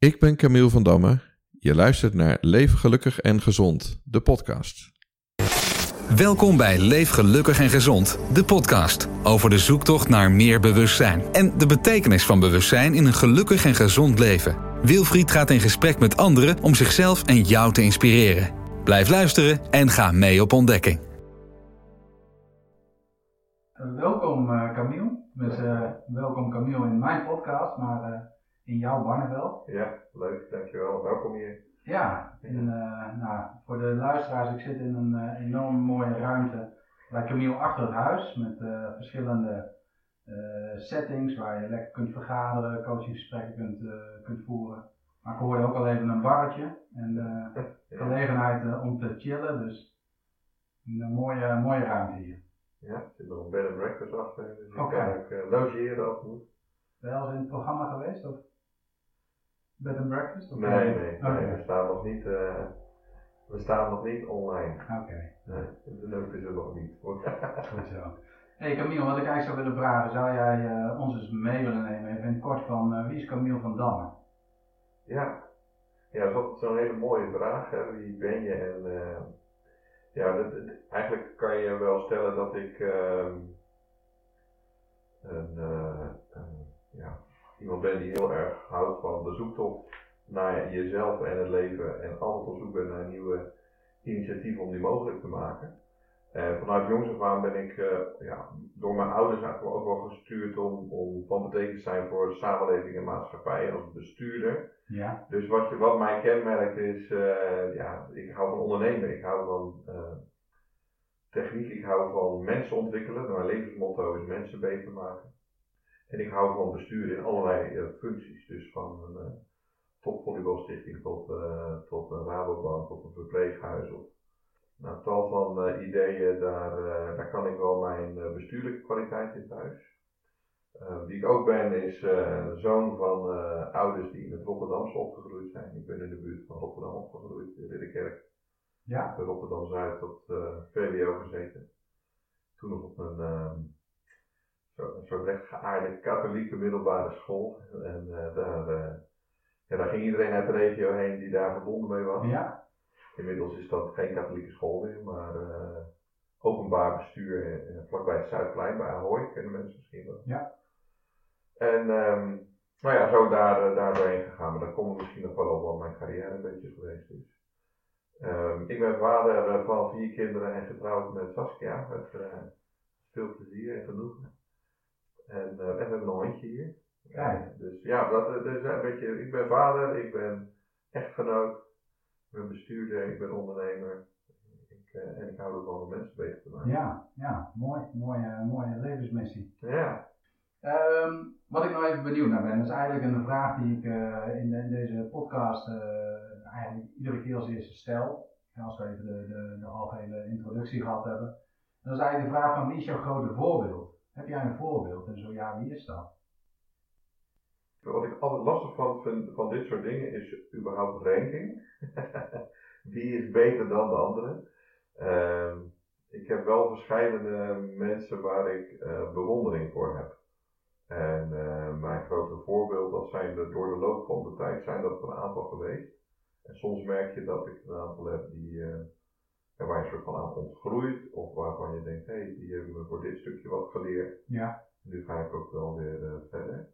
Ik ben Camille van Damme. Je luistert naar Leef Gelukkig en Gezond, de podcast. Welkom bij Leef Gelukkig en Gezond, de podcast over de zoektocht naar meer bewustzijn en de betekenis van bewustzijn in een gelukkig en gezond leven. Wilfried gaat in gesprek met anderen om zichzelf en jou te inspireren. Blijf luisteren en ga mee op ontdekking. Welkom uh, Camille. Uh, welkom Camille in mijn podcast, maar uh, in jouw Barneveld. Ja, leuk, dankjewel. Welkom hier. Ja, en, nou, voor de luisteraars, ik zit in een enorm mooie ruimte bij Camille achter het huis met verschillende settings waar je lekker kunt vergaderen, coachinggesprekken kunt, kunt voeren. Maar ik hoorde ook al even een barretje en de gelegenheid om te chillen, dus een mooie, mooie ruimte hier. Ja, er zit nog een bed and breakfast achter, dus kan ook uh, logeren als het moet. Ben je al in het programma geweest? Of bed and breakfast? Of Nee, nee, Oké. nee, we staan nog niet, uh, we staan nog niet online. Oké, Nee, de nood is er nog niet. goed zo. Hey Camille, wat ik eigenlijk zou willen vragen, zou jij uh, ons eens mee willen nemen even in kort van uh, wie is Camille van Damme? Ja, ja dat is zo'n hele mooie vraag. Hè. Wie ben je? En ja, dat, dat, eigenlijk kan je wel stellen dat ik een, een, ja, iemand ben die heel erg houdt van de zoektocht naar jezelf en het leven en altijd op zoek bent naar nieuwe initiatieven om die mogelijk te maken. En vanuit jongs af aan ben ik uh, ja, door mijn ouders eigenlijk ook wel gestuurd om, om van betekenis te zijn voor de samenleving en maatschappij als bestuurder. Ja. Dus wat, je, wat mijn kenmerk is, uh, ja, ik hou van ondernemen, ik hou van uh, techniek, ik hou van mensen ontwikkelen. Mijn levensmotto is mensen beter maken. En ik hou van besturen in allerlei functies, dus van een topvolleybalstichting tot, tot een Rabobank of een verpleeghuis of nou, tal van uh, ideeën, daar, uh, daar kan ik wel mijn uh, bestuurlijke kwaliteit in thuis. wie ik ook ben, is zoon van ouders die in het Rotterdamse opgegroeid zijn. Ik ben in de buurt van Rotterdam opgegroeid, in Ridderkerk. Ja. In Rotterdam Zuid tot VWO gezeten. Toen nog op een, zo, een soort recht geaarde katholieke middelbare school. En daar, ja, daar ging iedereen uit de regio heen die daar verbonden mee was. Ja. Inmiddels is dat geen katholieke school meer, maar uh, openbaar bestuur vlakbij het Zuidplein bij Ahoy, kennen mensen misschien wel. Ja. En um, nou ja, zo daar, daar doorheen gegaan, maar daar komt misschien nog wel op wat mijn carrière een beetje geweest is. Um, ik ben vader van vier kinderen en getrouwd met Saskia, met veel plezier en genoegen. En, en we hebben een hondje hier. Ja. dus ja, dat, is een beetje, ik ben vader, ik ben echtgenoot. Ik ben bestuurder, ik ben ondernemer ik, uh, en ik hou ervan om mensen beter te maken. Ja, ja, mooi, mooie, mooie levensmissie. Ja. Um, wat ik nou even benieuwd naar ben, is eigenlijk een vraag die ik uh, in, de, in, deze podcast uh, eigenlijk iedere keer als eerste stel. En als we even de, de, de algehele introductie gehad hebben. En dat is eigenlijk de vraag van wie is jouw grote voorbeeld? Heb jij een voorbeeld en zo ja, wie is dat? Wat ik altijd lastig van vind van dit soort dingen is überhaupt ranking. Wie is beter dan de andere? Uh, ik heb wel verschillende mensen waar ik uh, bewondering voor heb. En uh, mijn grote voorbeeld, dat zijn de, door de loop van de tijd, zijn dat er een aantal geweest. En soms merk je dat ik een aantal heb die, uh, waar je een soort van aan ontgroeit. Of waarvan je denkt, hé, hey, die hebben me voor dit stukje wat geleerd. Ja. Nu ga ik ook wel weer verder.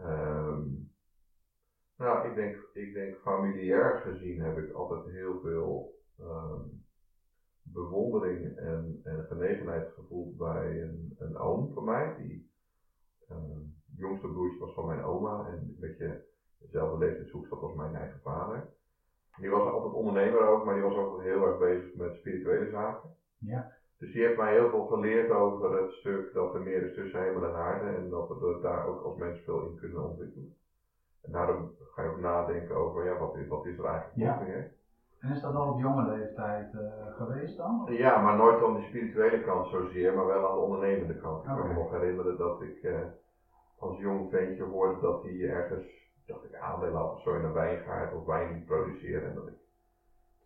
Um, nou, ik denk, ik denk familiair gezien heb ik altijd heel veel um, bewondering en, en genegenheid gevoeld bij een, een oom van mij, die um, jongste broertje was van mijn oma en een beetje dezelfde leeftijdshoek zat als mijn eigen vader. Die was altijd ondernemer ook, maar die was ook heel erg bezig met spirituele zaken. Ja. Dus die heeft mij heel veel geleerd over het stuk dat er meer is tussen hemel en aarde en dat we daar ook als mens veel in kunnen ontwikkelen. En daarom ga je ook nadenken over, ja, wat is, wat is er eigenlijk Ja. meer? En is dat al op jonge leeftijd uh, geweest dan? Ja, maar nooit aan de spirituele kant zozeer, maar wel aan de ondernemende kant. Ik kan me nog herinneren dat ik uh, als jong ventje hoorde dat hij ergens, dat ik aandelen had of zo in een wijngaard of wijn produceren en dat ik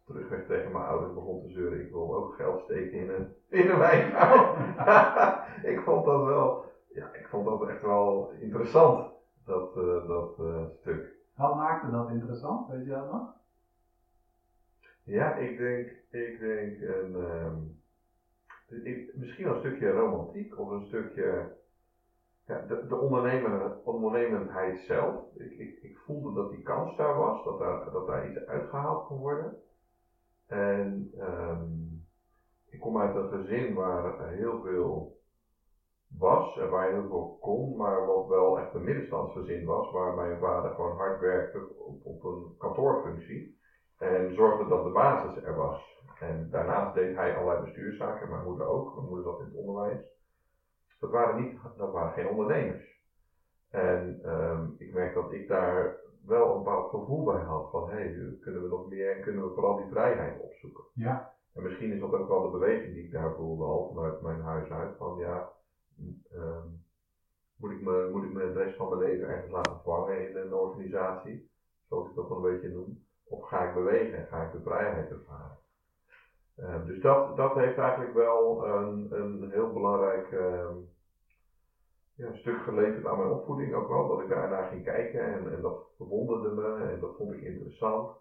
terugweg tegen mijn ouders begon te zeuren, ik wil ook geld steken in een, in een wijngaard. ik vond dat wel, ja, ik vond dat echt wel interessant, dat, uh, dat uh, stuk. Wat maakte dat interessant? Weet je dat nog? Ja, ik denk, ik denk een, ehm, ik, misschien wel een stukje romantiek of een stukje de, de ondernemer, ondernemendheid zelf. Ik, ik, ik voelde dat die kans daar was, dat daar, dat daar iets uitgehaald kon worden. En ehm, ik kom uit een gezin waar heel veel was en waar je heel veel kon, maar wat wel echt een middenstandsgezin was, waar mijn vader gewoon hard werkte op, op een kantoorfunctie en zorgde dat de basis er was. En daarnaast deed hij allerlei bestuurszaken, mijn moeder ook, mijn moeder zat in het onderwijs. Dat waren, niet, dat waren geen ondernemers. En ehm, ik merk dat ik daar wel een bepaald gevoel bij had van hé, hey, kunnen we nog meer en kunnen we vooral die vrijheid opzoeken. Ja. En misschien is dat ook wel de beweging die ik daar voelde al vanuit mijn huis uit van ja, Ehm, moet, ik me, moet ik me de rest van mijn leven ergens laten vangen in een organisatie, zoals ik dat een beetje noem, of ga ik bewegen en ga ik de vrijheid ervaren? Uh, dus dat, dat heeft eigenlijk wel een, een heel belangrijk ja, stuk geleverd aan mijn opvoeding ook wel, dat ik daarnaar ging kijken en, en dat verwonderde me en dat vond ik interessant.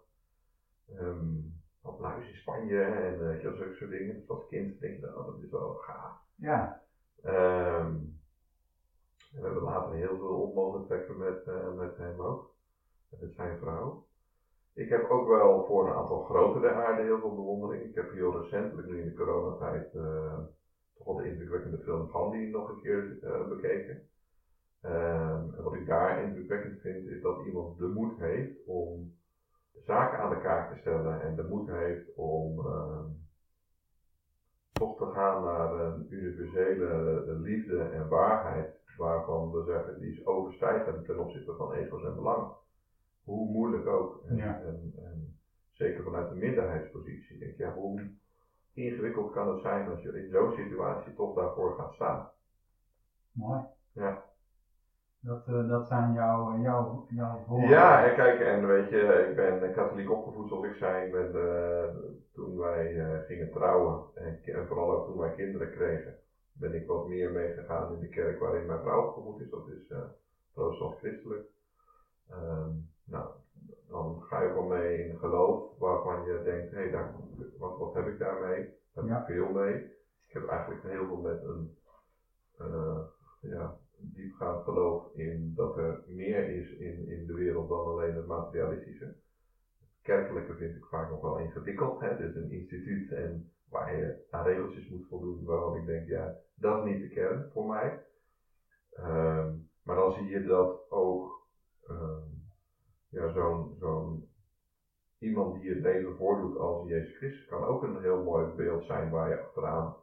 Um, luis in Spanje en uh, zulke soort dingen. Dus als kind denk je, oh, dat is wel gaaf. Ja. Um, we hebben later heel veel op mogen trekken met, uh, met hem ook, met zijn vrouw. Ik heb ook wel voor een aantal grotere aarden heel veel bewondering. Ik heb heel recentelijk, nu in de coronatijd, uh, wel de indrukwekkende film Gandhi nog een keer uh, bekeken. Um, en wat ik daar indrukwekkend vind, is dat iemand de moed heeft om zaken aan de kaak te stellen en de moed heeft om uh, toch te gaan naar een universele liefde en waarheid, waarvan we zeggen die is overstijgend ten opzichte van ego's en belang. Hoe moeilijk ook. En, Ja. en, en zeker vanuit de minderheidspositie. Denk je, ja, hoe ingewikkeld kan het zijn als je in zo'n situatie toch daarvoor gaat staan? Mooi. Ja. Dat, eh, dat zijn jouw, jouw, jouw woorden. Ja, en kijk, en weet je, ik ben katholiek opgevoed zoals ik zei. Ik ben, eh, toen wij eh, gingen trouwen en, en vooral ook toen wij kinderen kregen, ben ik wat meer meegegaan in de kerk waarin mijn vrouw opgevoed is. Dat is protestants-christelijk. Ehm, nou, dan ga je wel mee in geloof waarvan je denkt, hé, hey, daar, wat, wat heb ik daarmee? Daar heb Ja. ik veel mee. Ik heb eigenlijk heel veel met een, eh, ja, diepgaand geloof in dat er meer is in, in de wereld dan alleen het materialistische. Het kerkelijke vind ik vaak nog wel ingewikkeld. Hè? Het is een instituut en waar je aan regeltjes moet voldoen waarvan ik denk, ja, dat is niet de kern voor mij. Ehm, maar dan zie je dat ook ehm, ja, zo'n zo'n iemand die het leven voordoet als Jezus Christus kan ook een heel mooi beeld zijn waar je achteraan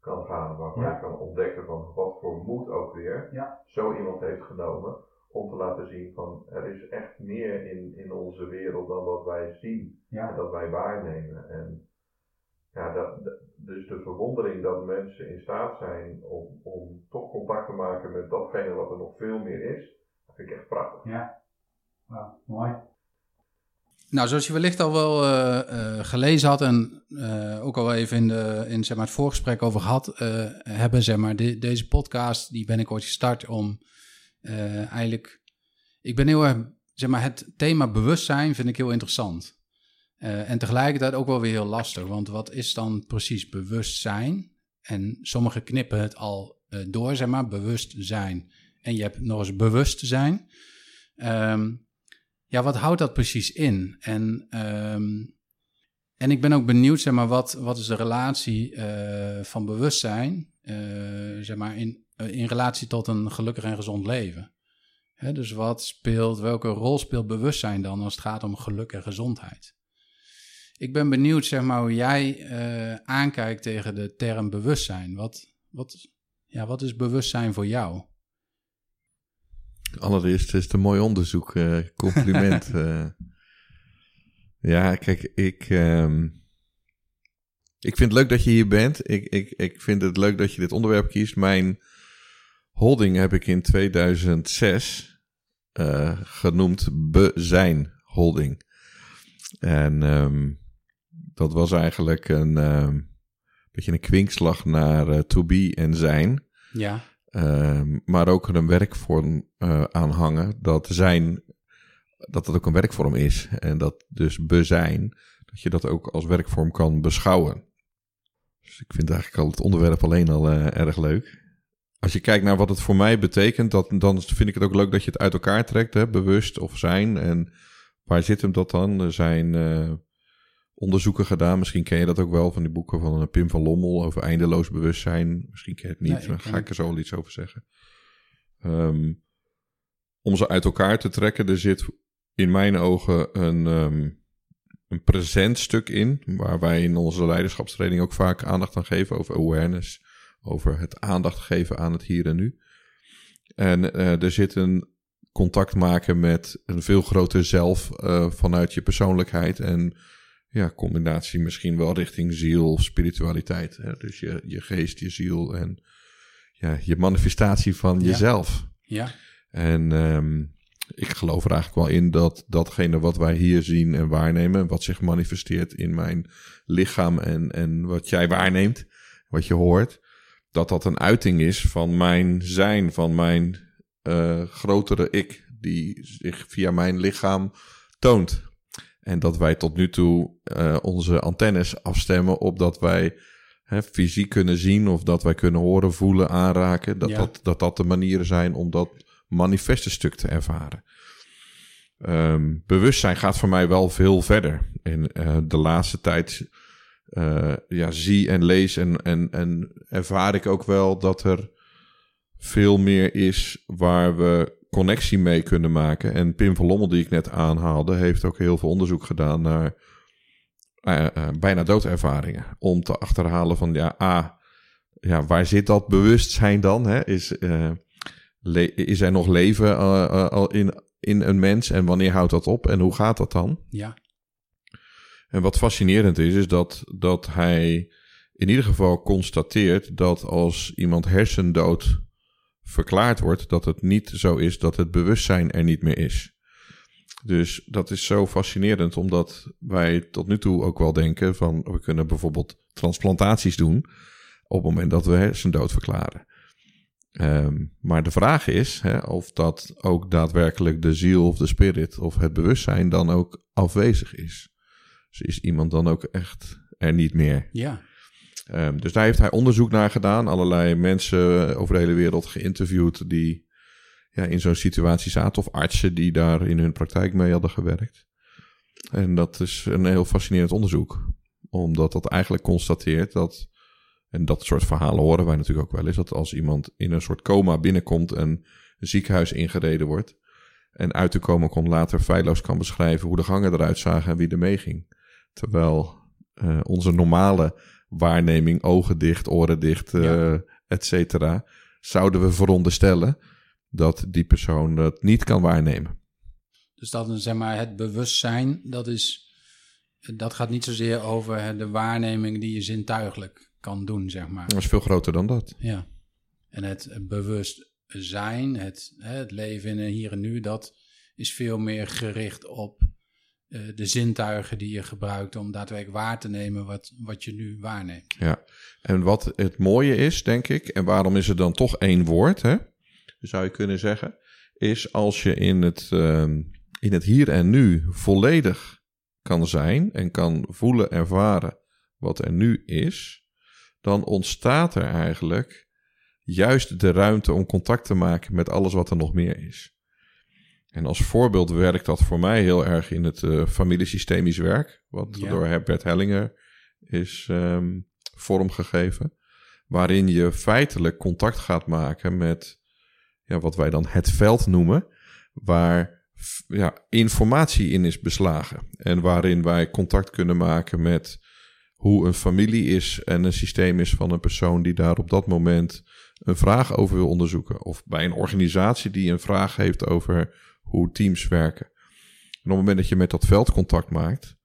kan gaan, waarvan Ja. je kan ontdekken van wat voor moed ook weer Ja. zo iemand heeft genomen om te laten zien van er is echt meer in, in onze wereld dan wat wij zien en dat wij waarnemen. En ja, dat, dat- dus de verwondering dat mensen in staat zijn om, om toch contact te maken met datgene wat er nog veel meer is, dat vind ik echt prachtig. Ja. Wauw, mooi. Nou, zoals je wellicht al wel eh, eh, gelezen had en eh, ook al even in, de, in zeg maar, het voorgesprek over gehad eh, hebben, zeg maar, de- deze podcast, die ben ik ooit gestart om eigenlijk, ik ben heel erg, zeg maar, het thema bewustzijn vind ik heel interessant. En tegelijkertijd ook wel weer heel lastig, want wat is dan precies bewustzijn? En sommigen knippen het al door, zeg maar, bewustzijn. En je hebt nog eens bewustzijn. Ehm ja, wat houdt dat precies in? En, ehm, en ik ben ook benieuwd, zeg maar, wat, wat is de relatie eh, van bewustzijn, eh, zeg maar, in, eh, in relatie tot een gelukkig en gezond leven? Hè, dus wat speelt, welke rol speelt bewustzijn dan als het gaat om geluk en gezondheid? Ik ben benieuwd, zeg maar, hoe jij aankijkt tegen de term bewustzijn. Wat, wat, ja, wat is bewustzijn voor jou? Allereerst is het een mooi onderzoek. eh, compliment. eh. ja, kijk, ik, ehm, ik vind het leuk dat je hier bent. Ik, ik, ik vind het leuk dat je dit onderwerp kiest. Mijn holding heb ik in 2006 eh, genoemd Bezijn Holding. En ehm, dat was eigenlijk een ehm, beetje een kwinkslag naar to be en zijn. Ja, Ehm, maar ook een werkvorm eh aan hangen dat zijn dat het ook een werkvorm is. En dat dus bezijn, dat je dat ook als werkvorm kan beschouwen. Dus ik vind eigenlijk al het onderwerp alleen al uh, erg leuk. Als je kijkt naar wat het voor mij betekent, dat, dan vind ik het ook leuk dat je het uit elkaar trekt, hè, bewust of zijn. En waar zit hem dat dan? Zijn uh, onderzoeken gedaan, misschien ken je dat ook wel van die boeken van uh, Pim van Lommel over eindeloos bewustzijn. Misschien ken je het niet, nee, dan ga ik er zo wel iets over zeggen. Um, om ze uit elkaar te trekken, er zit in mijn ogen een, um, een present stuk in, waar wij in onze leiderschapstraining ook vaak aandacht aan geven over awareness, over het aandacht geven aan het hier en nu. En uh, er zit een contact maken met een veel groter zelf uh, vanuit je persoonlijkheid en ja, combinatie misschien wel richting ziel of spiritualiteit. Hè? Dus je, je geest, je ziel en ja, je manifestatie van jezelf. Ja. En um, ik geloof er eigenlijk wel in dat datgene wat wij hier zien en waarnemen, wat zich manifesteert in mijn lichaam en, en wat jij waarneemt, wat je hoort, dat dat een uiting is van mijn zijn, van mijn uh, grotere ik, die zich via mijn lichaam toont. En dat wij tot nu toe uh, onze antennes afstemmen op dat wij hè, fysiek kunnen zien of dat wij kunnen horen, voelen, aanraken. Dat, ja. dat, dat dat de manieren zijn om dat manifeste stuk te ervaren. Um, bewustzijn gaat voor mij wel veel verder. In uh, de laatste tijd uh, ja, zie en lees en, en, en ervaar ik ook wel dat er veel meer is waar we connectie mee kunnen maken. En Pim van Lommel, die ik net aanhaalde, heeft ook heel veel onderzoek gedaan naar uh, uh, bijna doodervaringen. Om te achterhalen van, ja, A, ja, waar zit dat bewustzijn dan? Hè? Is, uh, is er nog leven al in, in een mens en wanneer houdt dat op en hoe gaat dat dan? Ja. En wat fascinerend is, is dat, dat hij in ieder geval constateert dat als iemand hersendood verklaard wordt, dat het niet zo is dat het bewustzijn er niet meer is. Dus dat is zo fascinerend, omdat wij tot nu toe ook wel denken van we kunnen bijvoorbeeld transplantaties doen op het moment dat we hersendood verklaren. Um, maar de vraag is hè, of dat ook daadwerkelijk de ziel of de spirit of het bewustzijn dan ook afwezig is. Dus is iemand dan ook echt er niet meer? Ja. Um, dus daar heeft hij onderzoek naar gedaan. Allerlei mensen over de hele wereld geïnterviewd die ja, in zo'n situatie zaten. Of artsen die daar in hun praktijk mee hadden gewerkt. En dat is een heel fascinerend onderzoek. Omdat dat eigenlijk constateert dat en dat soort verhalen horen wij natuurlijk ook wel eens. Dat als iemand in een soort coma binnenkomt en een ziekenhuis ingereden wordt. En uit te komen kon later feilloos kan beschrijven hoe de gangen eruit zagen en wie er meeging. Terwijl uh, onze normale waarneming, ogen dicht, oren dicht, uh, ja. et cetera, zouden we veronderstellen dat die persoon dat niet kan waarnemen. Dus dat zeg maar het bewustzijn, dat is, dat gaat niet zozeer over de waarneming die je zintuigelijk kan doen, zeg maar. Dat is veel groter dan dat. Ja. En het bewust zijn, het, het leven in hier en nu, dat is veel meer gericht op uh, de zintuigen die je gebruikt om daadwerkelijk waar te nemen wat, wat je nu waarneemt. Ja, en wat het mooie is, denk ik, en waarom is het dan toch één woord, hè? zou je kunnen zeggen, is als je in het, uh, in het hier en nu volledig kan zijn en kan voelen, ervaren wat er nu is, dan ontstaat er eigenlijk juist de ruimte om contact te maken met alles wat er nog meer is. En als voorbeeld werkt dat voor mij heel erg in het uh, familiesystemisch werk, wat ja. door Herbert Hellinger is um, vormgegeven, waarin je feitelijk contact gaat maken met ja, wat wij dan het veld noemen, waar ja, informatie in is beslagen en waarin wij contact kunnen maken met hoe een familie is en een systeem is van een persoon die daar op dat moment een vraag over wil onderzoeken. Of bij een organisatie die een vraag heeft over hoe teams werken. En op het moment dat je met dat veld contact maakt,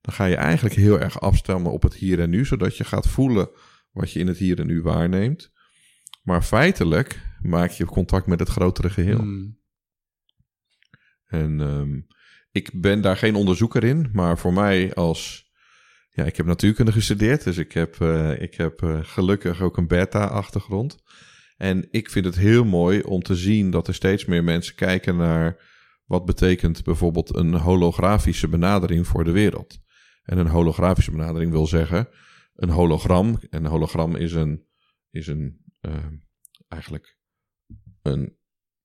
dan ga je eigenlijk heel erg afstemmen op het hier en nu, zodat je gaat voelen wat je in het hier en nu waarneemt. Maar feitelijk maak je contact met het grotere geheel. Hmm. En um, ik ben daar geen onderzoeker in, maar voor mij als ja, ik heb natuurkunde gestudeerd, dus ik heb, uh, ik heb uh, gelukkig ook een beta-achtergrond. En ik vind het heel mooi om te zien dat er steeds meer mensen kijken naar Wat betekent bijvoorbeeld een holografische benadering voor de wereld? En een holografische benadering wil zeggen een hologram. En een hologram is een, is een uh, eigenlijk een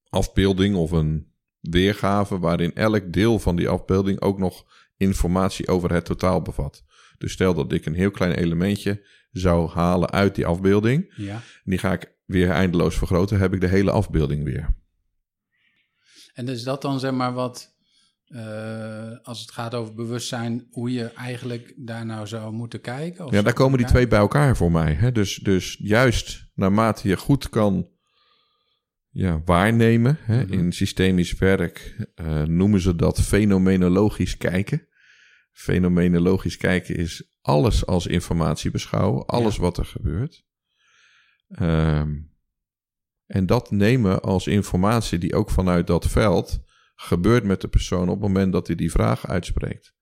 afbeelding of een weergave waarin elk deel van die afbeelding ook nog informatie over het totaal bevat. Dus stel dat ik een heel klein elementje zou halen uit die afbeelding. Ja. Die ga ik weer eindeloos vergroten, heb ik de hele afbeelding weer. En is dat dan zeg maar wat, uh, als het gaat over bewustzijn, hoe je eigenlijk daar nou zou moeten kijken? Of ja, daar komen die twee bij elkaar voor mij. Hè? Dus, dus juist naarmate je goed kan ja, waarnemen, hè? Mhm. in systemisch werk uh, noemen ze dat fenomenologisch kijken. Fenomenologisch kijken is alles als informatie beschouwen, alles wat er gebeurt. Um, en dat nemen als informatie die ook vanuit dat veld gebeurt met de persoon op het moment dat hij die vraag uitspreekt.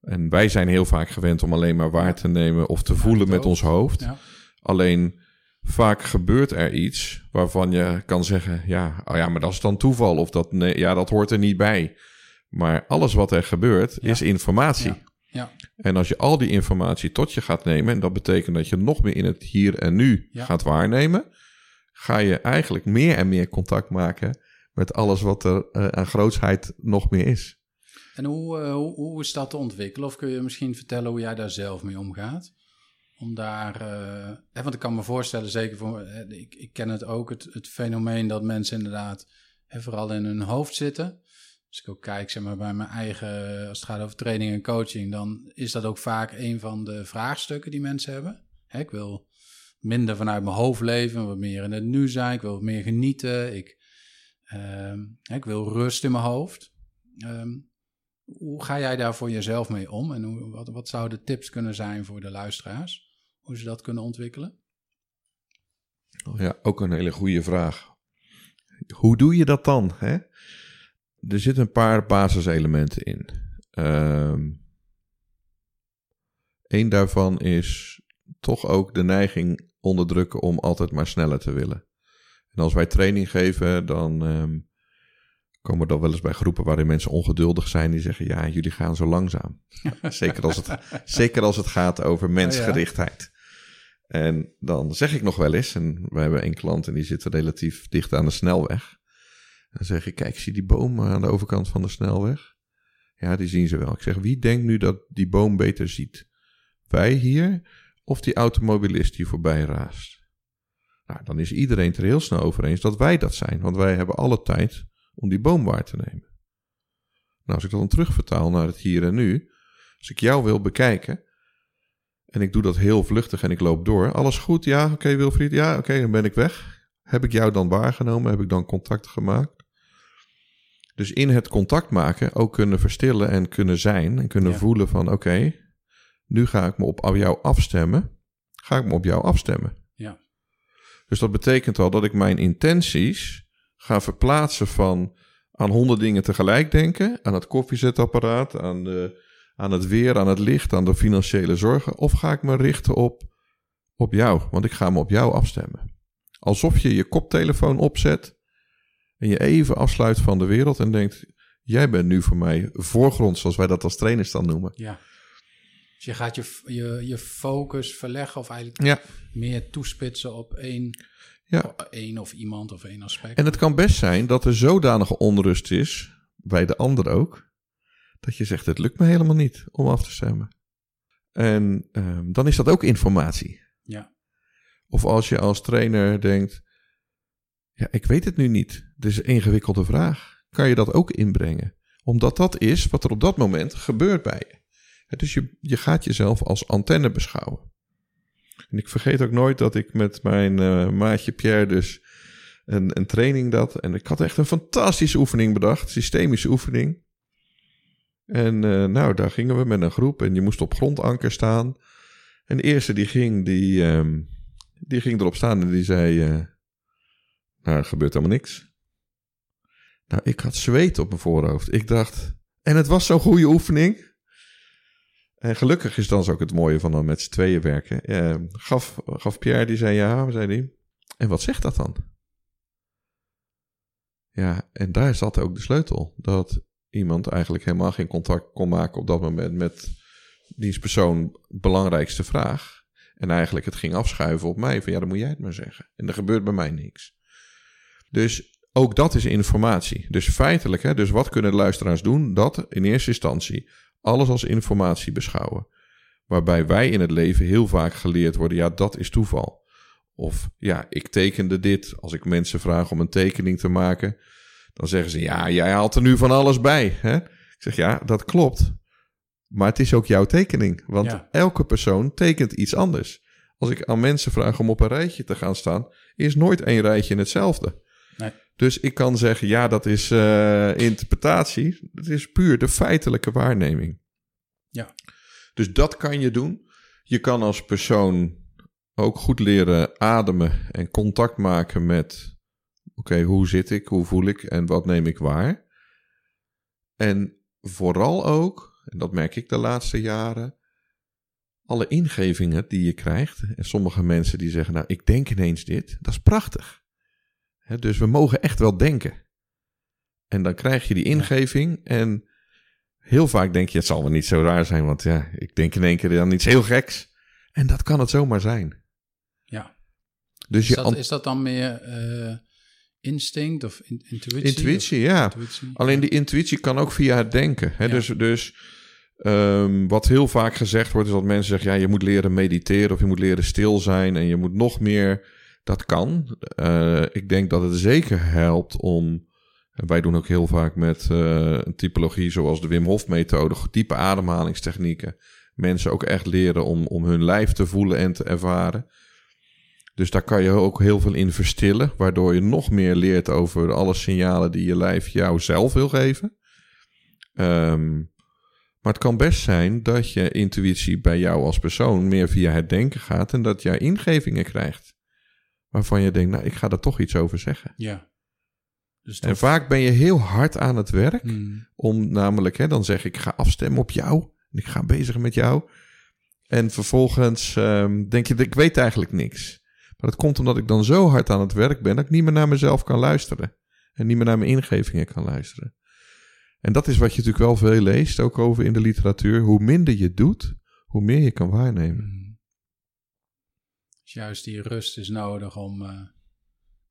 En wij zijn heel vaak gewend om alleen maar waar te nemen of te voelen met ons hoofd. Ja. Alleen vaak gebeurt er iets waarvan je kan zeggen: ja, oh ja, maar dat is dan toeval of dat, nee, ja, dat hoort er niet bij. Maar alles wat er gebeurt Ja. is informatie. Ja. En als je al die informatie tot je gaat nemen, en dat betekent dat je nog meer in het hier en nu Ja. gaat waarnemen, ga je eigenlijk meer en meer contact maken met alles wat er eh, aan grootsheid nog meer is. En hoe, eh, hoe, hoe is dat te ontwikkelen? Of kun je misschien vertellen hoe jij daar zelf mee omgaat? Om daar, eh, hè, want ik kan me voorstellen, zeker voor, ik, ik ken het ook, het, het fenomeen dat mensen inderdaad hè, vooral in hun hoofd zitten. Als ik ook kijk zeg maar, bij mijn eigen, als het gaat over training en coaching, dan is dat ook vaak een van de vraagstukken die mensen hebben. Hè, ik wil minder vanuit mijn hoofd leven, wat meer in het nu zijn, ik wil meer genieten, ik, ehm, ik wil rust in mijn hoofd. Ehm, hoe ga jij daar voor jezelf mee om? En hoe, wat, wat zouden tips kunnen zijn voor de luisteraars? Hoe ze dat kunnen ontwikkelen? Ja, ook een hele goede vraag. Hoe doe je dat dan? Hè? Er zitten een paar basiselementen in. Eén daarvan is toch ook de neiging onderdrukken om altijd maar sneller te willen. En als wij training geven, dan ehm, komen we dan wel eens bij groepen waarin mensen ongeduldig zijn. Die zeggen, ja, jullie gaan zo langzaam. zeker, als het, zeker als het gaat over mensgerichtheid. En dan zeg ik nog wel eens, en we hebben een klant en die zit relatief dicht aan de snelweg. Dan zeg ik, kijk, zie die boom aan de overkant van de snelweg? Ja, die zien ze wel. Ik zeg, wie denkt nu dat die boom beter ziet? Wij hier of die automobilist die voorbij raast? Nou, dan is iedereen het er heel snel over eens dat wij dat zijn. Want wij hebben alle tijd om die boom waar te nemen. Nou, als ik dat dan terugvertaal naar het hier en nu. Als ik jou wil bekijken. En ik doe dat heel vluchtig en ik loop door. Alles goed? Ja, oké Wilfried. Ja, oké, dan ben ik weg. Heb ik jou dan waargenomen? Heb ik dan contact gemaakt? Dus in het contact maken ook kunnen verstillen en kunnen zijn. En kunnen Ja. voelen van oké, nu ga ik me op jou afstemmen. Ga ik me op jou afstemmen. Ja. Dus dat betekent al dat ik mijn intenties ga verplaatsen van aan honderd dingen tegelijk denken. Aan het koffiezetapparaat, aan, de, aan het weer, aan het licht, aan de financiële zorgen. Of ga ik me richten op, op jou, want ik ga me op jou afstemmen. Alsof je je koptelefoon opzet en je even afsluit van de wereld en denkt... Jij bent nu voor mij voorgrond, zoals wij dat als trainers dan noemen. Ja. Dus je gaat je, je, je focus verleggen of eigenlijk Ja. meer toespitsen op één, Ja. één of iemand of één aspect. En het kan best zijn dat er zodanige onrust is, bij de ander ook, dat je zegt: Het lukt me helemaal niet om af te stemmen. En ehm, dan is dat ook informatie. Ja. Of als je als trainer denkt: Ja, ik weet het nu niet. Dit is een ingewikkelde vraag. Kan je dat ook inbrengen? Omdat dat is wat er op dat moment gebeurt bij je. Dus je, je gaat jezelf als antenne beschouwen. En ik vergeet ook nooit dat ik met mijn eh, maatje Pierre dus een, een training dat. En ik had echt een fantastische oefening bedacht. Systemische oefening. En eh, nou, daar gingen we met een groep. En je moest op grondanker staan. En de eerste die ging, die, ehm, die ging erop staan en die zei... eh, er gebeurt helemaal niks. Nou, ik had zweet op mijn voorhoofd. Ik dacht... En het was zo'n goede oefening. En gelukkig is dan ook het mooie van dan met z'n tweeën werken. Eh, gaf, gaf Pierre, die zei ja, zei die. En wat zegt dat dan? Ja, en daar zat ook de sleutel. Dat iemand eigenlijk helemaal geen contact kon maken op dat moment met dienstpersoon belangrijkste vraag. En eigenlijk het ging afschuiven op mij. Van ja, dan moet jij het maar zeggen. En er gebeurt bij mij niks. Dus ook dat is informatie. Dus feitelijk, hè, dus wat kunnen de luisteraars doen? Dat in eerste instantie alles als informatie beschouwen. Waarbij wij in het leven heel vaak geleerd worden, ja, dat is toeval. Of ja, ik tekende dit. Als ik mensen vraag om een tekening te maken, dan zeggen ze, ja, jij haalt er nu van alles bij. Hè? Ik zeg, ja, dat klopt. Maar het is ook jouw tekening. Want Ja. elke persoon tekent iets anders. Als ik aan mensen vraag om op een rijtje te gaan staan, is nooit één rijtje hetzelfde. Nee. Dus ik kan zeggen, ja, dat is eh, interpretatie. Het is puur de feitelijke waarneming. Ja. Dus dat kan je doen. Je kan als persoon ook goed leren ademen en contact maken met: oké, hoe zit ik, hoe voel ik en wat neem ik waar? En vooral ook, en dat merk ik de laatste jaren, alle ingevingen die je krijgt. En sommige mensen die zeggen: Nou, ik denk ineens dit, dat is prachtig. Dus we mogen echt wel denken. En dan krijg je die ingeving en heel vaak denk je: Het zal wel niet zo raar zijn, want ja, ik denk in één keer aan iets heel geks. En dat kan het zomaar zijn. Ja. Dus Is je dat, an- is dat dan meer eh, instinct of in- intuïtie? intuïtie, Of- ja. intuïtie? Alleen die intuïtie kan ook via het denken. Hè? Ja. Dus, dus ehm, wat heel vaak gezegd wordt, is dat mensen zeggen: ja, je moet leren mediteren of je moet leren stil zijn en je moet nog meer. Dat kan. Eh, ik denk dat het zeker helpt om. Wij doen ook heel vaak met eh, een typologie zoals de Wim Hof methode, diepe ademhalingstechnieken. Mensen ook echt leren om, om hun lijf te voelen en te ervaren. Dus daar kan je ook heel veel in verstillen, waardoor je nog meer leert over alle signalen die je lijf jou zelf wil geven. Ehm, maar het kan best zijn dat je intuïtie bij jou als persoon meer via het denken gaat en dat jij ingevingen krijgt. Waarvan je denkt, nou, ik ga er toch iets over zeggen. Ja. Dus En vaak ben je heel hard aan het werk Hmm. om namelijk, hè, dan zeg ik, ik ga afstemmen op jou. En ik ga bezig met jou. En vervolgens ehm, denk je, ik weet eigenlijk niks. Maar dat komt omdat ik dan zo hard aan het werk ben dat ik niet meer naar mezelf kan luisteren. En niet meer naar mijn ingevingen kan luisteren. En dat is wat je natuurlijk wel veel leest, ook over in de literatuur. Hoe minder je doet, hoe meer je kan waarnemen. Dus juist die rust is nodig om eh,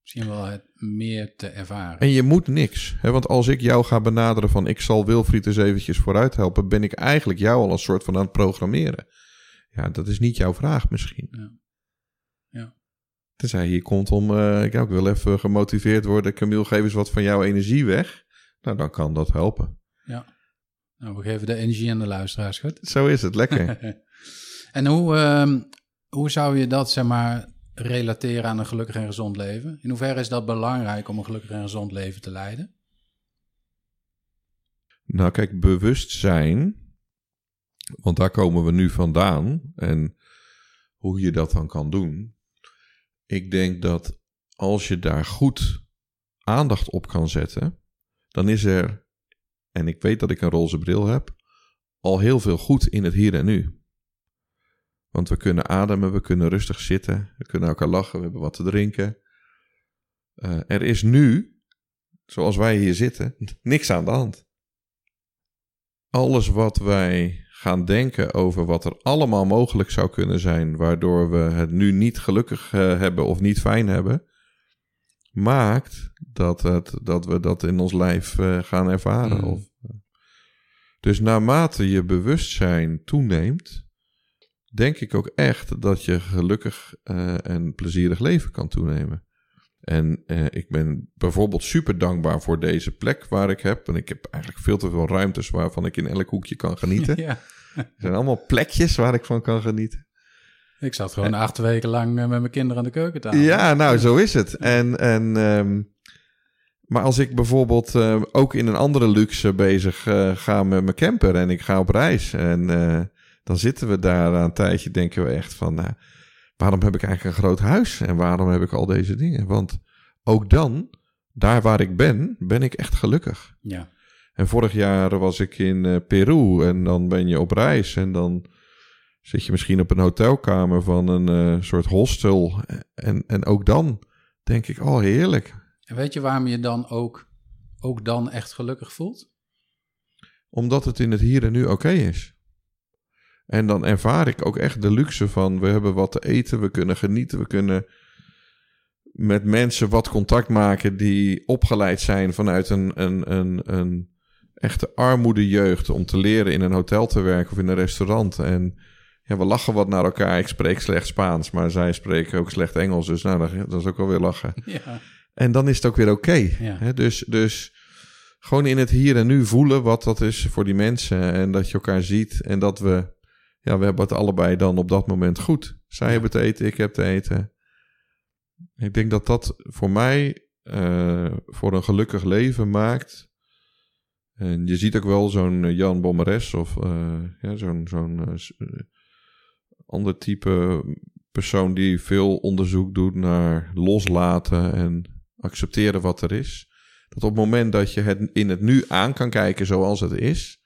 misschien wel het meer te ervaren. En je moet niks. Hè? Want als ik jou ga benaderen van ik zal Wilfried eens eventjes vooruit helpen, ben ik eigenlijk jou al een soort van aan het programmeren. Ja, dat is niet jouw vraag misschien. Ja. Ja. Tenzij je hier komt om, eh, ik, ik wil even gemotiveerd worden, Camille, geef eens wat van jouw energie weg. Nou, dan kan dat helpen. Nou, we geven de energie aan de luisteraars, goed? Zo is het, lekker. en hoe, ehm, hoe zou je dat, zeg maar, relateren aan een gelukkig en gezond leven? In hoeverre is dat belangrijk om een gelukkig en gezond leven te leiden? nou, kijk, bewustzijn, want daar komen we nu vandaan. En hoe je dat dan kan doen. Ik denk dat als je daar goed aandacht op kan zetten, dan is er, en ik weet dat ik een roze bril heb, al heel veel goed in het hier en nu. Want we kunnen ademen, we kunnen rustig zitten, we kunnen elkaar lachen, we hebben wat te drinken. Eh, er is nu, zoals wij hier zitten, niks aan de hand. Alles wat wij gaan denken over wat er allemaal mogelijk zou kunnen zijn, waardoor we het nu niet gelukkig eh, hebben of niet fijn hebben, maakt dat, het, dat we dat in ons lijf eh, gaan ervaren. Mm. Of, dus naarmate je bewustzijn toeneemt, denk ik ook echt dat je gelukkig eh, en plezierig leven kan toenemen. En eh, ik ben bijvoorbeeld super dankbaar voor deze plek waar ik heb. En ik heb eigenlijk veel te veel ruimtes waarvan ik in elk hoekje kan genieten. ja. Er zijn allemaal plekjes waar ik van kan genieten. Ik zat gewoon acht weken lang eh, met mijn kinderen aan de keukentafel. Ja, nou, zo is het. En, en, ehm, maar als ik bijvoorbeeld ook in een andere luxe bezig ga met mijn camper en ik ga op reis en dan zitten we daar een tijdje, denken we echt van, nou, waarom heb ik eigenlijk een groot huis en waarom heb ik al deze dingen? Want ook dan, daar waar ik ben, ben ik echt gelukkig. Ja. En vorig jaar was ik in eh, Peru en dan ben je op reis en dan zit je misschien op een hotelkamer van een eh, soort hostel. En, en ook dan denk ik, oh heerlijk. En weet je waarom je dan ook ook dan echt gelukkig voelt? Omdat het in het hier en nu oké is. En dan ervaar ik ook echt de luxe van we hebben wat te eten, we kunnen genieten, we kunnen met mensen wat contact maken die opgeleid zijn vanuit een, een, een, een echte armoedejeugd om te leren in een hotel te werken of in een restaurant. En ja, we lachen wat naar elkaar. Ik spreek slecht Spaans, maar zij spreken ook slecht Engels. Dus nou, dat, is ook wel weer lachen. Ja. En dan is het ook weer oké. Ja. Dus, dus gewoon in het hier en nu voelen wat dat is voor die mensen. En dat je elkaar ziet. En dat we, ja, we hebben het allebei dan op dat moment goed. Zij hebben te eten, ik heb te eten. Ik denk dat dat voor mij eh, voor een gelukkig leven maakt. En je ziet ook wel zo'n eh, Jan Bommeres of eh, ja, zo'n zo'n ander type persoon die veel onderzoek doet naar loslaten en accepteren wat er is. Dat op het moment dat je het in het nu aan kan kijken zoals het is,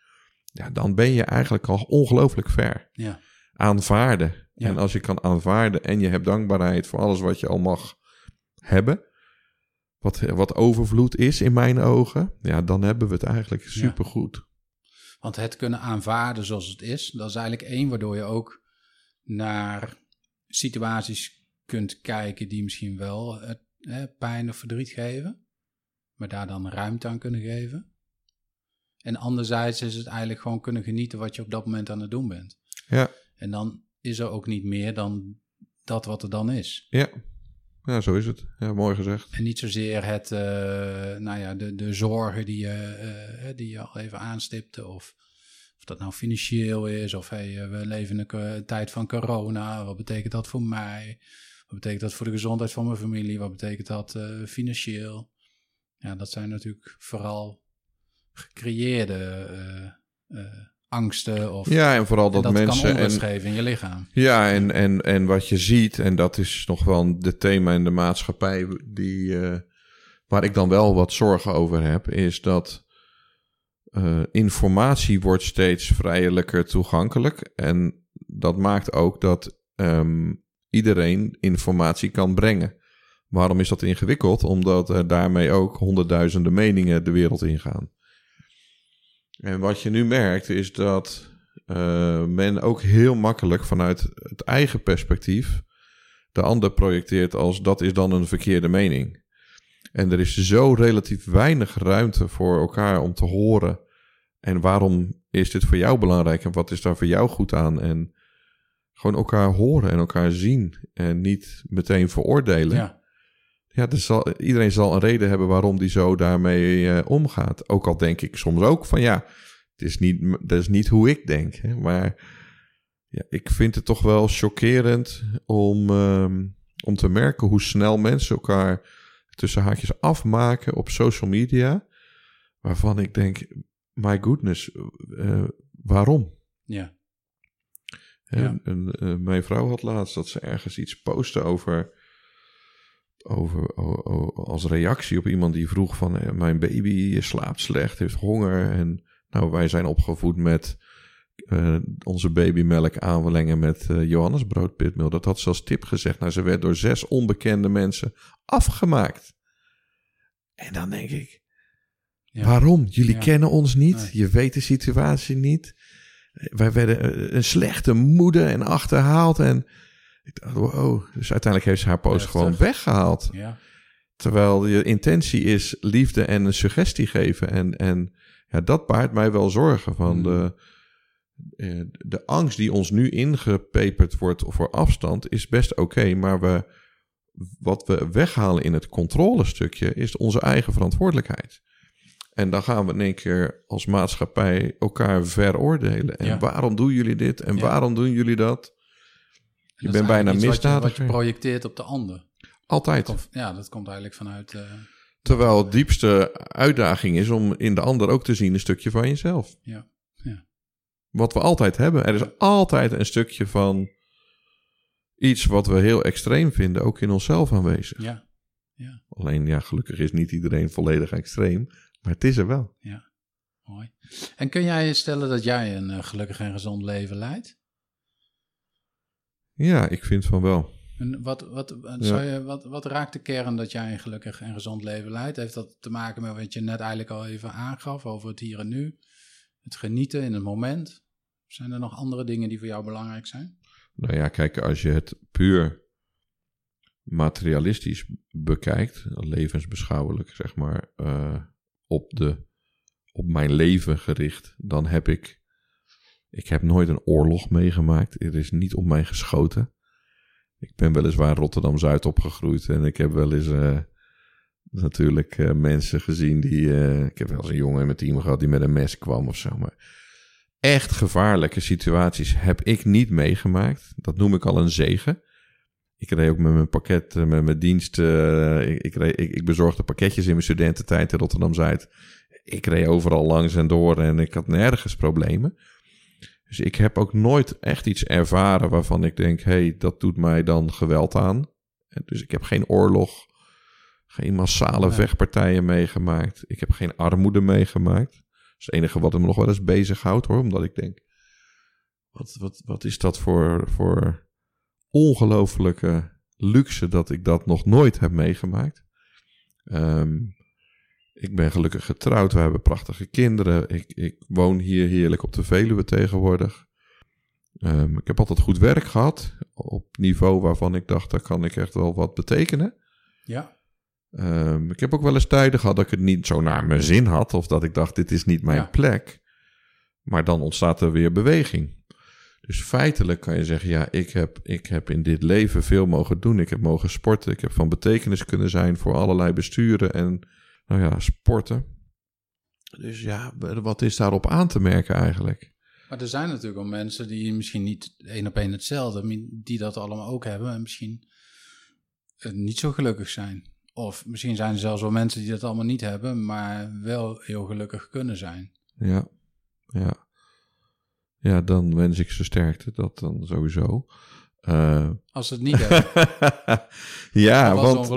ja, dan ben je eigenlijk al ongelooflijk ver. Ja. Aanvaarden. Ja. En als je kan aanvaarden en je hebt dankbaarheid voor alles wat je al mag hebben, wat, wat overvloed is in mijn ogen, ja, dan hebben we het eigenlijk supergoed. Want het kunnen aanvaarden zoals het is, dat is eigenlijk één waardoor je ook naar situaties kunt kijken die misschien wel eh, pijn of verdriet geven, maar daar dan ruimte aan kunnen geven. En anderzijds is het eigenlijk gewoon kunnen genieten wat je op dat moment aan het doen bent. Ja, En dan is er ook niet meer dan dat wat er dan is. ja. Ja, zo is het. Ja, mooi gezegd. En niet zozeer het, eh, nou ja, de, de zorgen die je, eh, die je al even aanstipte. Of, of dat nou financieel is. Of hey, eh, we leven in een tijd van corona. Wat betekent dat voor mij? Wat betekent dat voor de gezondheid van mijn familie? Wat betekent dat eh, financieel? Ja, dat zijn natuurlijk vooral gecreëerde eh, eh, angsten. Of, Ja, en vooral en dat, mensen. kan En, in je lichaam. Ja, en, en, en wat je ziet, en dat is nog wel de thema in de maatschappij die, eh, waar ik dan wel wat zorgen over heb, is dat informatie wordt steeds vrijelijker toegankelijk. En dat maakt ook dat ehm, iedereen informatie kan brengen. Waarom is dat ingewikkeld? Omdat er daarmee ook honderdduizenden meningen de wereld ingaan. En wat je nu merkt is dat eh, men ook heel makkelijk vanuit het eigen perspectief de ander projecteert als dat is dan een verkeerde mening. En er is zo relatief weinig ruimte voor elkaar om te horen. En waarom is dit voor jou belangrijk en wat is daar voor jou goed aan? En gewoon elkaar horen en elkaar zien en niet meteen veroordelen. Ja, Ja, er zal, iedereen zal een reden hebben waarom die zo daarmee eh, omgaat. Ook al denk ik soms ook van ja, het is niet, dat is niet hoe ik denk. Hè? Maar ja, ik vind het toch wel chockerend om, ehm, om te merken hoe snel mensen elkaar tussen haakjes afmaken op social media. Waarvan ik denk, my goodness, eh, waarom? ja. En, eh, mijn vrouw had laatst dat ze ergens iets postte over, over als reactie op iemand die vroeg van eh, mijn baby slaapt slecht, heeft honger en nou wij zijn opgevoed met eh, onze babymelk aanverlengen met Johannesbrood pitmeel. Dat had ze als tip gezegd. Nou, ze werd door zes onbekende mensen afgemaakt. En dan denk ik, ja. Waarom? Jullie Ja. kennen ons niet. Nee. Je weet de situatie niet. Wij werden een slechte moeder en achterhaald. En ik dacht, wow. Dus uiteindelijk heeft ze haar post gewoon weggehaald. ja. Terwijl je intentie is liefde en een suggestie geven. En, en ja, dat baart mij wel zorgen. Van Mm. de, eh, de angst die ons nu ingepeperd wordt voor afstand is best oké. maar we, wat we weghalen in het controlestukje is onze eigen verantwoordelijkheid. En dan gaan we in één keer als maatschappij elkaar veroordelen. En Ja. waarom doen jullie dit? En Ja. waarom doen jullie dat? Je bent bijna iets wat je- Wat je projecteert op de ander. Altijd. Komt- ja, dat komt eigenlijk vanuit. eh, Terwijl het diepste uitdaging is om in de ander ook te zien een stukje van jezelf. Ja, ja. Wat we altijd hebben. Er is altijd een stukje van iets wat we heel extreem vinden, ook in onszelf aanwezig. ja, Alleen ja, gelukkig is niet iedereen volledig extreem, maar het is er wel. mooi. En kun jij je stellen dat jij een eh, gelukkig en gezond leven leidt? Ja, ik vind van wel. En wat, wat, zou je, wat, wat raakt de kern dat jij een gelukkig en gezond leven leidt? Heeft dat te maken met wat je net eigenlijk al even aangaf over het hier en nu? Het genieten in het moment? Zijn er nog andere dingen die voor jou belangrijk zijn? Nou ja, kijk, als je het puur materialistisch bekijkt, levensbeschouwelijk zeg maar, uh, op, de, op mijn leven gericht, dan heb ik, ik heb nooit een oorlog meegemaakt. Er is niet op mij geschoten. Ik ben weliswaar Rotterdam-Zuid opgegroeid en ik heb wel eens uh, natuurlijk uh, mensen gezien die, ik heb wel eens een jongen in mijn team gehad die met een mes kwam of zo, maar echt gevaarlijke situaties heb ik niet meegemaakt. Dat noem ik al een zegen. Ik reed ook met mijn pakket, eh, met mijn dienst. Ik, ik, ik, bezorgde pakketjes in mijn studententijd in Rotterdam-Zuid. Ik reed overal langs en door en ik had nergens problemen. Dus ik heb ook nooit echt iets ervaren waarvan ik denk: hé, hey, dat doet mij dan geweld aan. Dus ik heb geen oorlog, geen massale vechtpartijen meegemaakt. Ik heb geen armoede meegemaakt. Dat is het enige wat me nog wel eens bezighoudt hoor, omdat ik denk: wat, wat, wat is dat voor, voor ongelooflijke luxe dat ik dat nog nooit heb meegemaakt. Ehm, ik ben gelukkig getrouwd, we hebben prachtige kinderen. Ik, ik woon hier heerlijk op de Veluwe tegenwoordig. Um, ik heb altijd goed werk gehad, op niveau waarvan ik dacht, daar kan ik echt wel wat betekenen. Ja. Um, ik heb ook wel eens tijden gehad dat ik het niet zo naar mijn zin had, of dat ik dacht, dit is niet mijn plek. Maar dan ontstaat er weer beweging. Dus feitelijk kan je zeggen, ja, ik heb, ik heb in dit leven veel mogen doen. Ik heb mogen sporten. Ik heb van betekenis kunnen zijn voor allerlei besturen en, nou ja, sporten. Dus ja, wat is daarop aan te merken eigenlijk? Maar er zijn natuurlijk ook mensen die misschien niet één op één hetzelfde, die dat allemaal ook hebben en misschien eh, niet zo gelukkig zijn. Of misschien zijn er zelfs wel mensen die dat allemaal niet hebben, maar wel heel gelukkig kunnen zijn. Ja, ja. Ja, dan wens ik ze sterkte. Dat dan sowieso. Uh, als ze het niet hebben. ja, want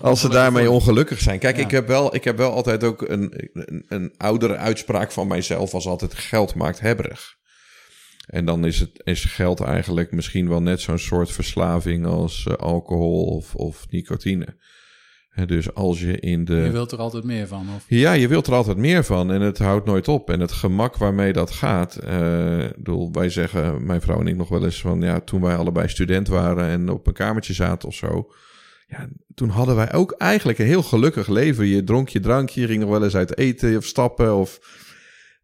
als ze daarmee ongelukkig zijn. Kijk, ik, heb wel, ik heb wel altijd ook een, een, een oudere uitspraak van mijzelf. Als altijd geld maakt hebberig. En dan is, het, is geld eigenlijk misschien wel net zo'n soort verslaving als uh, alcohol of, of nicotine dus als je in de. Je wilt er altijd meer van, of? Ja, je wilt er altijd meer van en het houdt nooit op. En het gemak waarmee dat gaat. Uh, bedoel, wij zeggen, mijn vrouw en ik nog wel eens van ja, toen wij allebei student waren en op een kamertje zaten of zo. Ja, toen hadden wij ook eigenlijk een heel gelukkig leven. Je dronk je drankje, je ging nog wel eens uit eten of stappen. Of,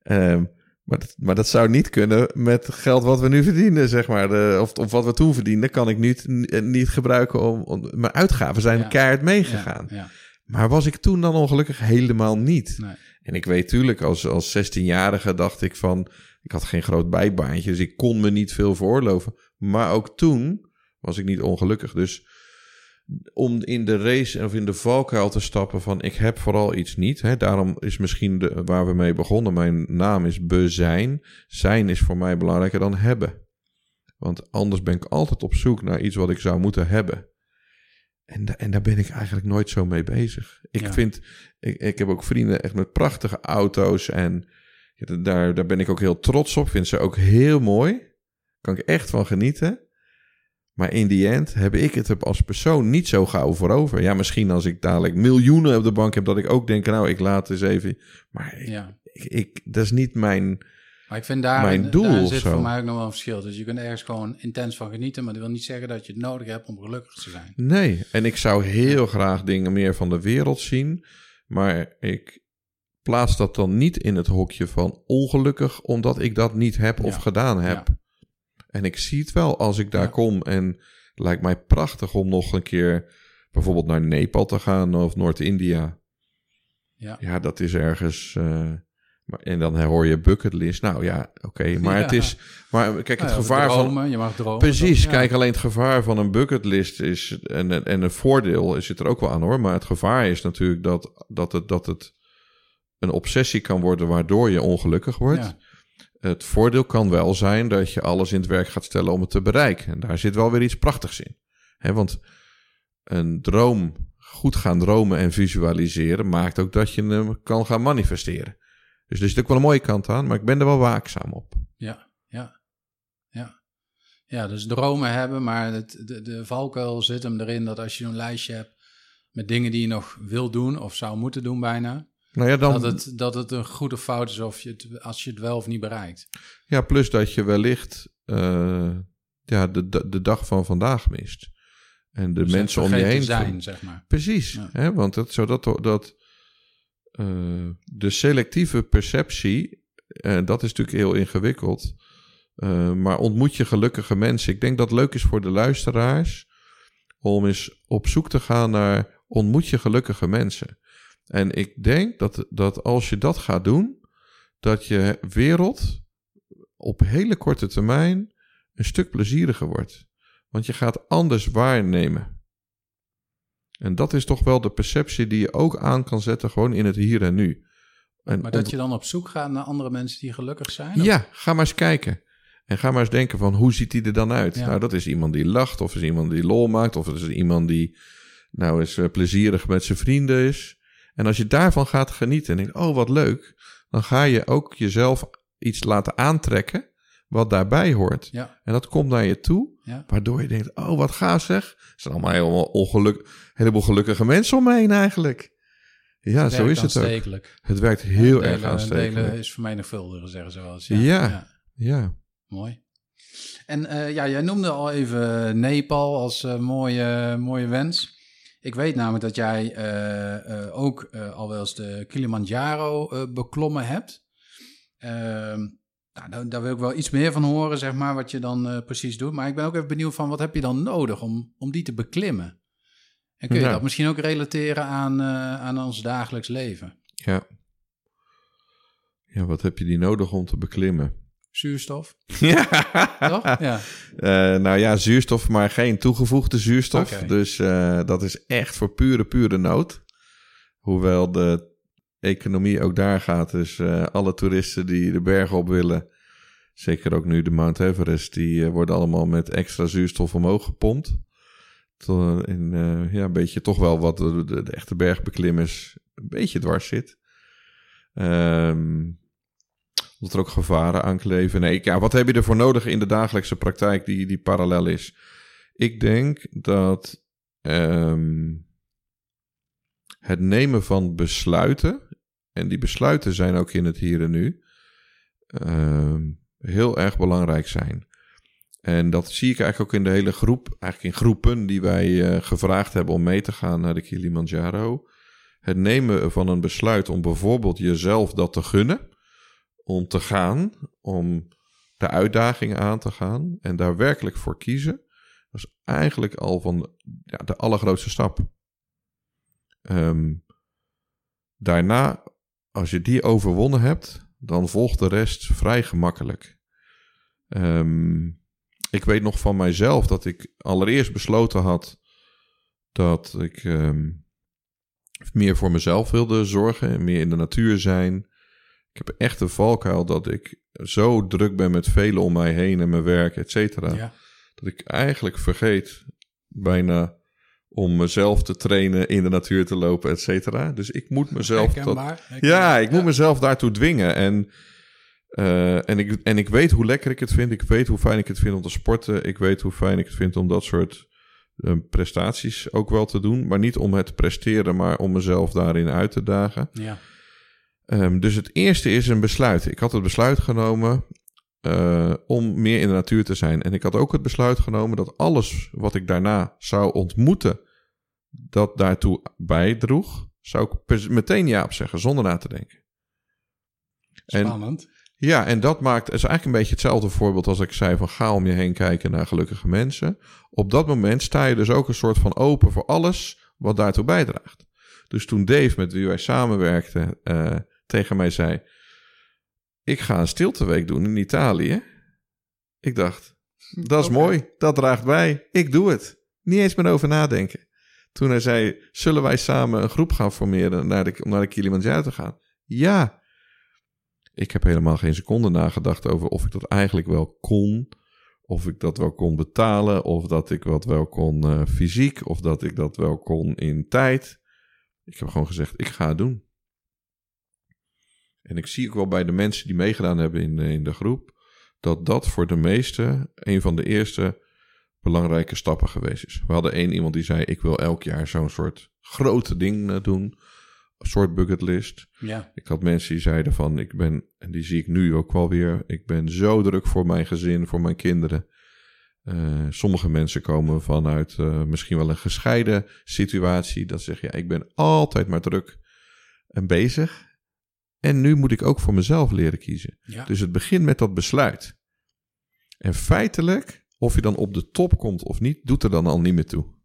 uh, maar dat, maar dat zou niet kunnen met geld wat we nu verdienen, zeg maar. De, of, of wat we toen verdienden, kan ik niet, niet gebruiken om, om... Mijn uitgaven zijn ja. keihard meegegaan. Ja, maar was ik toen dan ongelukkig helemaal niet. Nee. En ik weet natuurlijk, als, als 16-jarige dacht ik van... Ik had geen groot bijbaantje, dus ik kon me niet veel veroorloven. Maar ook toen was ik niet ongelukkig. Dus om in de race of in de valkuil te stappen van ik heb vooral iets niet. Hè? Daarom is misschien de, waar we mee begonnen, mijn naam is bezijn. Zijn is voor mij belangrijker dan hebben. Want anders ben ik altijd op zoek naar iets wat ik zou moeten hebben. En, en daar ben ik eigenlijk nooit zo mee bezig. Ik vind, ik, ik heb ook vrienden echt met prachtige auto's en daar, daar ben ik ook heel trots op. Vind ze ook heel mooi. Kan ik echt van genieten. Maar in die end heb ik het als persoon niet zo gauw voor over. Ja, misschien als ik dadelijk miljoenen op de bank heb, dat ik ook denk, nou, ik laat eens even. Maar ja. ik, ik, dat is niet mijn, maar ik vind daar, mijn doel. Daar zit voor mij ook nog wel een verschil. Dus je kunt ergens gewoon intens van genieten, maar dat wil niet zeggen dat je het nodig hebt om gelukkig te zijn. Nee, en ik zou heel graag dingen meer van de wereld zien, maar ik plaats dat dan niet in het hokje van ongelukkig, omdat ik dat niet heb of gedaan heb. Ja. En ik zie het wel als ik daar kom. En het lijkt mij prachtig om nog een keer bijvoorbeeld naar Nepal te gaan of Noord-India. Ja. ja, dat is ergens. Uh, en dan hoor je bucketlist. Nou ja, oké. maar het is. Maar kijk, het gevaar van. Je mag dromen. Precies. Kijk, alleen het gevaar van een bucketlist is. En, en een voordeel zit er ook wel aan hoor. Maar het gevaar is natuurlijk dat, dat, het, dat het een obsessie kan worden waardoor je ongelukkig wordt. Het voordeel kan wel zijn dat je alles in het werk gaat stellen om het te bereiken. En daar zit wel weer iets prachtigs in. want een droom, goed gaan dromen en visualiseren, maakt ook dat je hem kan gaan manifesteren. Dus er zit ook wel een mooie kant aan, maar ik ben er wel waakzaam op. Ja, ja, ja. Ja, dus dromen hebben, maar het, de, de valkuil zit hem erin dat als je een lijstje hebt met dingen die je nog wil doen of zou moeten doen bijna, Nou ja, dan, dat, het, dat het een goede fout is of je het, als je het wel of niet bereikt. ja, plus dat je wellicht eh, ja, de, de, de dag van vandaag mist. En de Dus mensen om je heen. zijn, zeg maar. Precies, Ja. hè, want dat, zodat dat, eh, de selectieve perceptie, eh, dat is natuurlijk heel ingewikkeld. Maar ontmoet je gelukkige mensen. Ik denk dat het leuk is voor de luisteraars om eens op zoek te gaan naar ontmoet je gelukkige mensen. En ik denk dat, dat als je dat gaat doen, dat je wereld op hele korte termijn een stuk plezieriger wordt. Want je gaat anders waarnemen. En dat is toch wel de perceptie die je ook aan kan zetten, gewoon in het hier en nu. En Maar dat je dan op zoek gaat naar andere mensen die gelukkig zijn? of- Ja, ga maar eens kijken. En ga maar eens denken van hoe ziet die er dan uit? Ja. Nou, dat is iemand die lacht, of is iemand die lol maakt, of is iemand die nou eens eh, plezierig met zijn vrienden is. En als je daarvan gaat genieten en denkt, oh wat leuk, dan ga je ook jezelf iets laten aantrekken wat daarbij hoort. Ja, En dat komt naar je toe, ja. waardoor je denkt, oh wat gaaf zeg. Er zijn allemaal helemaal ongeluk, heleboel gelukkige mensen om me heen eigenlijk. Ja, zo is het ook. Het werkt heel Delen- erg aanstekelijk. Delen is vermenigvuldigen, zeggen ze wel eens. Ja. Ja. Mooi. En eh, ja, jij noemde al even Nepal als eh, mooie, mooie wens. Ik weet namelijk dat jij eh, eh, ook eh, al wel eens de Kilimanjaro beklommen hebt. Ehm, nou, daar, daar wil ik wel iets meer van horen, zeg maar, wat je dan precies doet. Maar ik ben ook even benieuwd van, wat heb je dan nodig om, om die te beklimmen? En kun je Ja. dat misschien ook relateren aan, aan ons dagelijks leven? Ja. Ja, wat heb je die nodig om te beklimmen? Zuurstof, Ja. toch? Ja. Eh, nou ja, zuurstof, maar geen toegevoegde zuurstof. Dus eh, dat is echt voor pure, pure nood. Hoewel de economie ook daar gaat. Dus alle toeristen die de bergen op willen, zeker ook nu de Mount Everest, die worden allemaal met extra zuurstof omhoog gepompt. Tot in ja, een beetje toch wel wat de, de, de echte bergbeklimmers een beetje dwars zit. Ehm omdat er ook gevaren aan kleven. Nee, ja, wat heb je ervoor nodig in de dagelijkse praktijk die, die parallel is? Ik denk dat ehm, het nemen van besluiten, en die besluiten zijn ook in het hier en nu, ehm, heel erg belangrijk zijn. En dat zie ik eigenlijk ook in de hele groep, eigenlijk in groepen die wij eh, gevraagd hebben om mee te gaan naar de Kilimanjaro. Het nemen van een besluit om bijvoorbeeld jezelf dat te gunnen om te gaan, om de uitdagingen aan te gaan en daar werkelijk voor kiezen, was eigenlijk al van ja, de allergrootste stap. Ehm, daarna, als je die overwonnen hebt, dan volgt de rest vrij gemakkelijk. Ehm, ik weet nog van mijzelf dat ik allereerst besloten had dat ik ehm, meer voor mezelf wilde zorgen en meer in de natuur zijn. Ik heb echt een valkuil dat ik zo druk ben met velen om mij heen en mijn werk, et cetera. ja. Dat ik eigenlijk vergeet bijna om mezelf te trainen, in de natuur te lopen, et cetera. Dus ik moet mezelf dat, Herkenbaar, herkenbaar. ja, ik moet mezelf daartoe dwingen. En, eh, en, ik, en ik weet hoe lekker ik het vind. Ik weet hoe fijn ik het vind om te sporten. Ik weet hoe fijn ik het vind om dat soort eh, prestaties ook wel te doen. Maar niet om het te presteren, maar om mezelf daarin uit te dagen. Ja. Ehm, dus het eerste is een besluit. Ik had het besluit genomen eh, om meer in de natuur te zijn. En ik had ook het besluit genomen dat alles wat ik daarna zou ontmoeten, dat daartoe bijdroeg, zou ik meteen ja op zeggen, zonder na te denken. En, Spannend. ja, en dat maakt, is eigenlijk een beetje hetzelfde voorbeeld als ik zei van ga om je heen kijken naar gelukkige mensen. Op dat moment sta je dus ook een soort van open voor alles wat daartoe bijdraagt. Dus toen Dave, met wie wij samenwerkten, eh, tegen mij zei: Ik ga een stilteweek doen in Italië. Ik dacht: Dat is mooi, dat draagt bij. Ik doe het. Niet eens meer over nadenken. Toen hij zei: Zullen wij samen een groep gaan formeren naar de, om naar de Kilimanjaro te gaan? Ja. Ik heb helemaal geen seconde nagedacht over of ik dat eigenlijk wel kon. Of ik dat wel kon betalen. Of dat ik wat wel kon eh, fysiek. Of dat ik dat wel kon in tijd. Ik heb gewoon gezegd: Ik ga het doen. En ik zie ook wel bij de mensen die meegedaan hebben in, eh, in de groep. dat dat voor de meesten een van de eerste belangrijke stappen geweest is. We hadden één iemand die zei: Ik wil elk jaar zo'n soort grote ding eh, doen. Een soort bucketlist. Ja, Ik had mensen die zeiden van, ik ben, en die zie ik nu ook wel weer, ik ben zo druk voor mijn gezin, voor mijn kinderen. Eh, sommige mensen komen vanuit misschien wel een gescheiden situatie. Dat ze zeggen, ja, ik ben altijd maar druk en bezig. En nu moet ik ook voor mezelf leren kiezen. ja. Dus het begint met dat besluit. En feitelijk, of je dan op de top komt of niet, doet er dan al niet meer toe.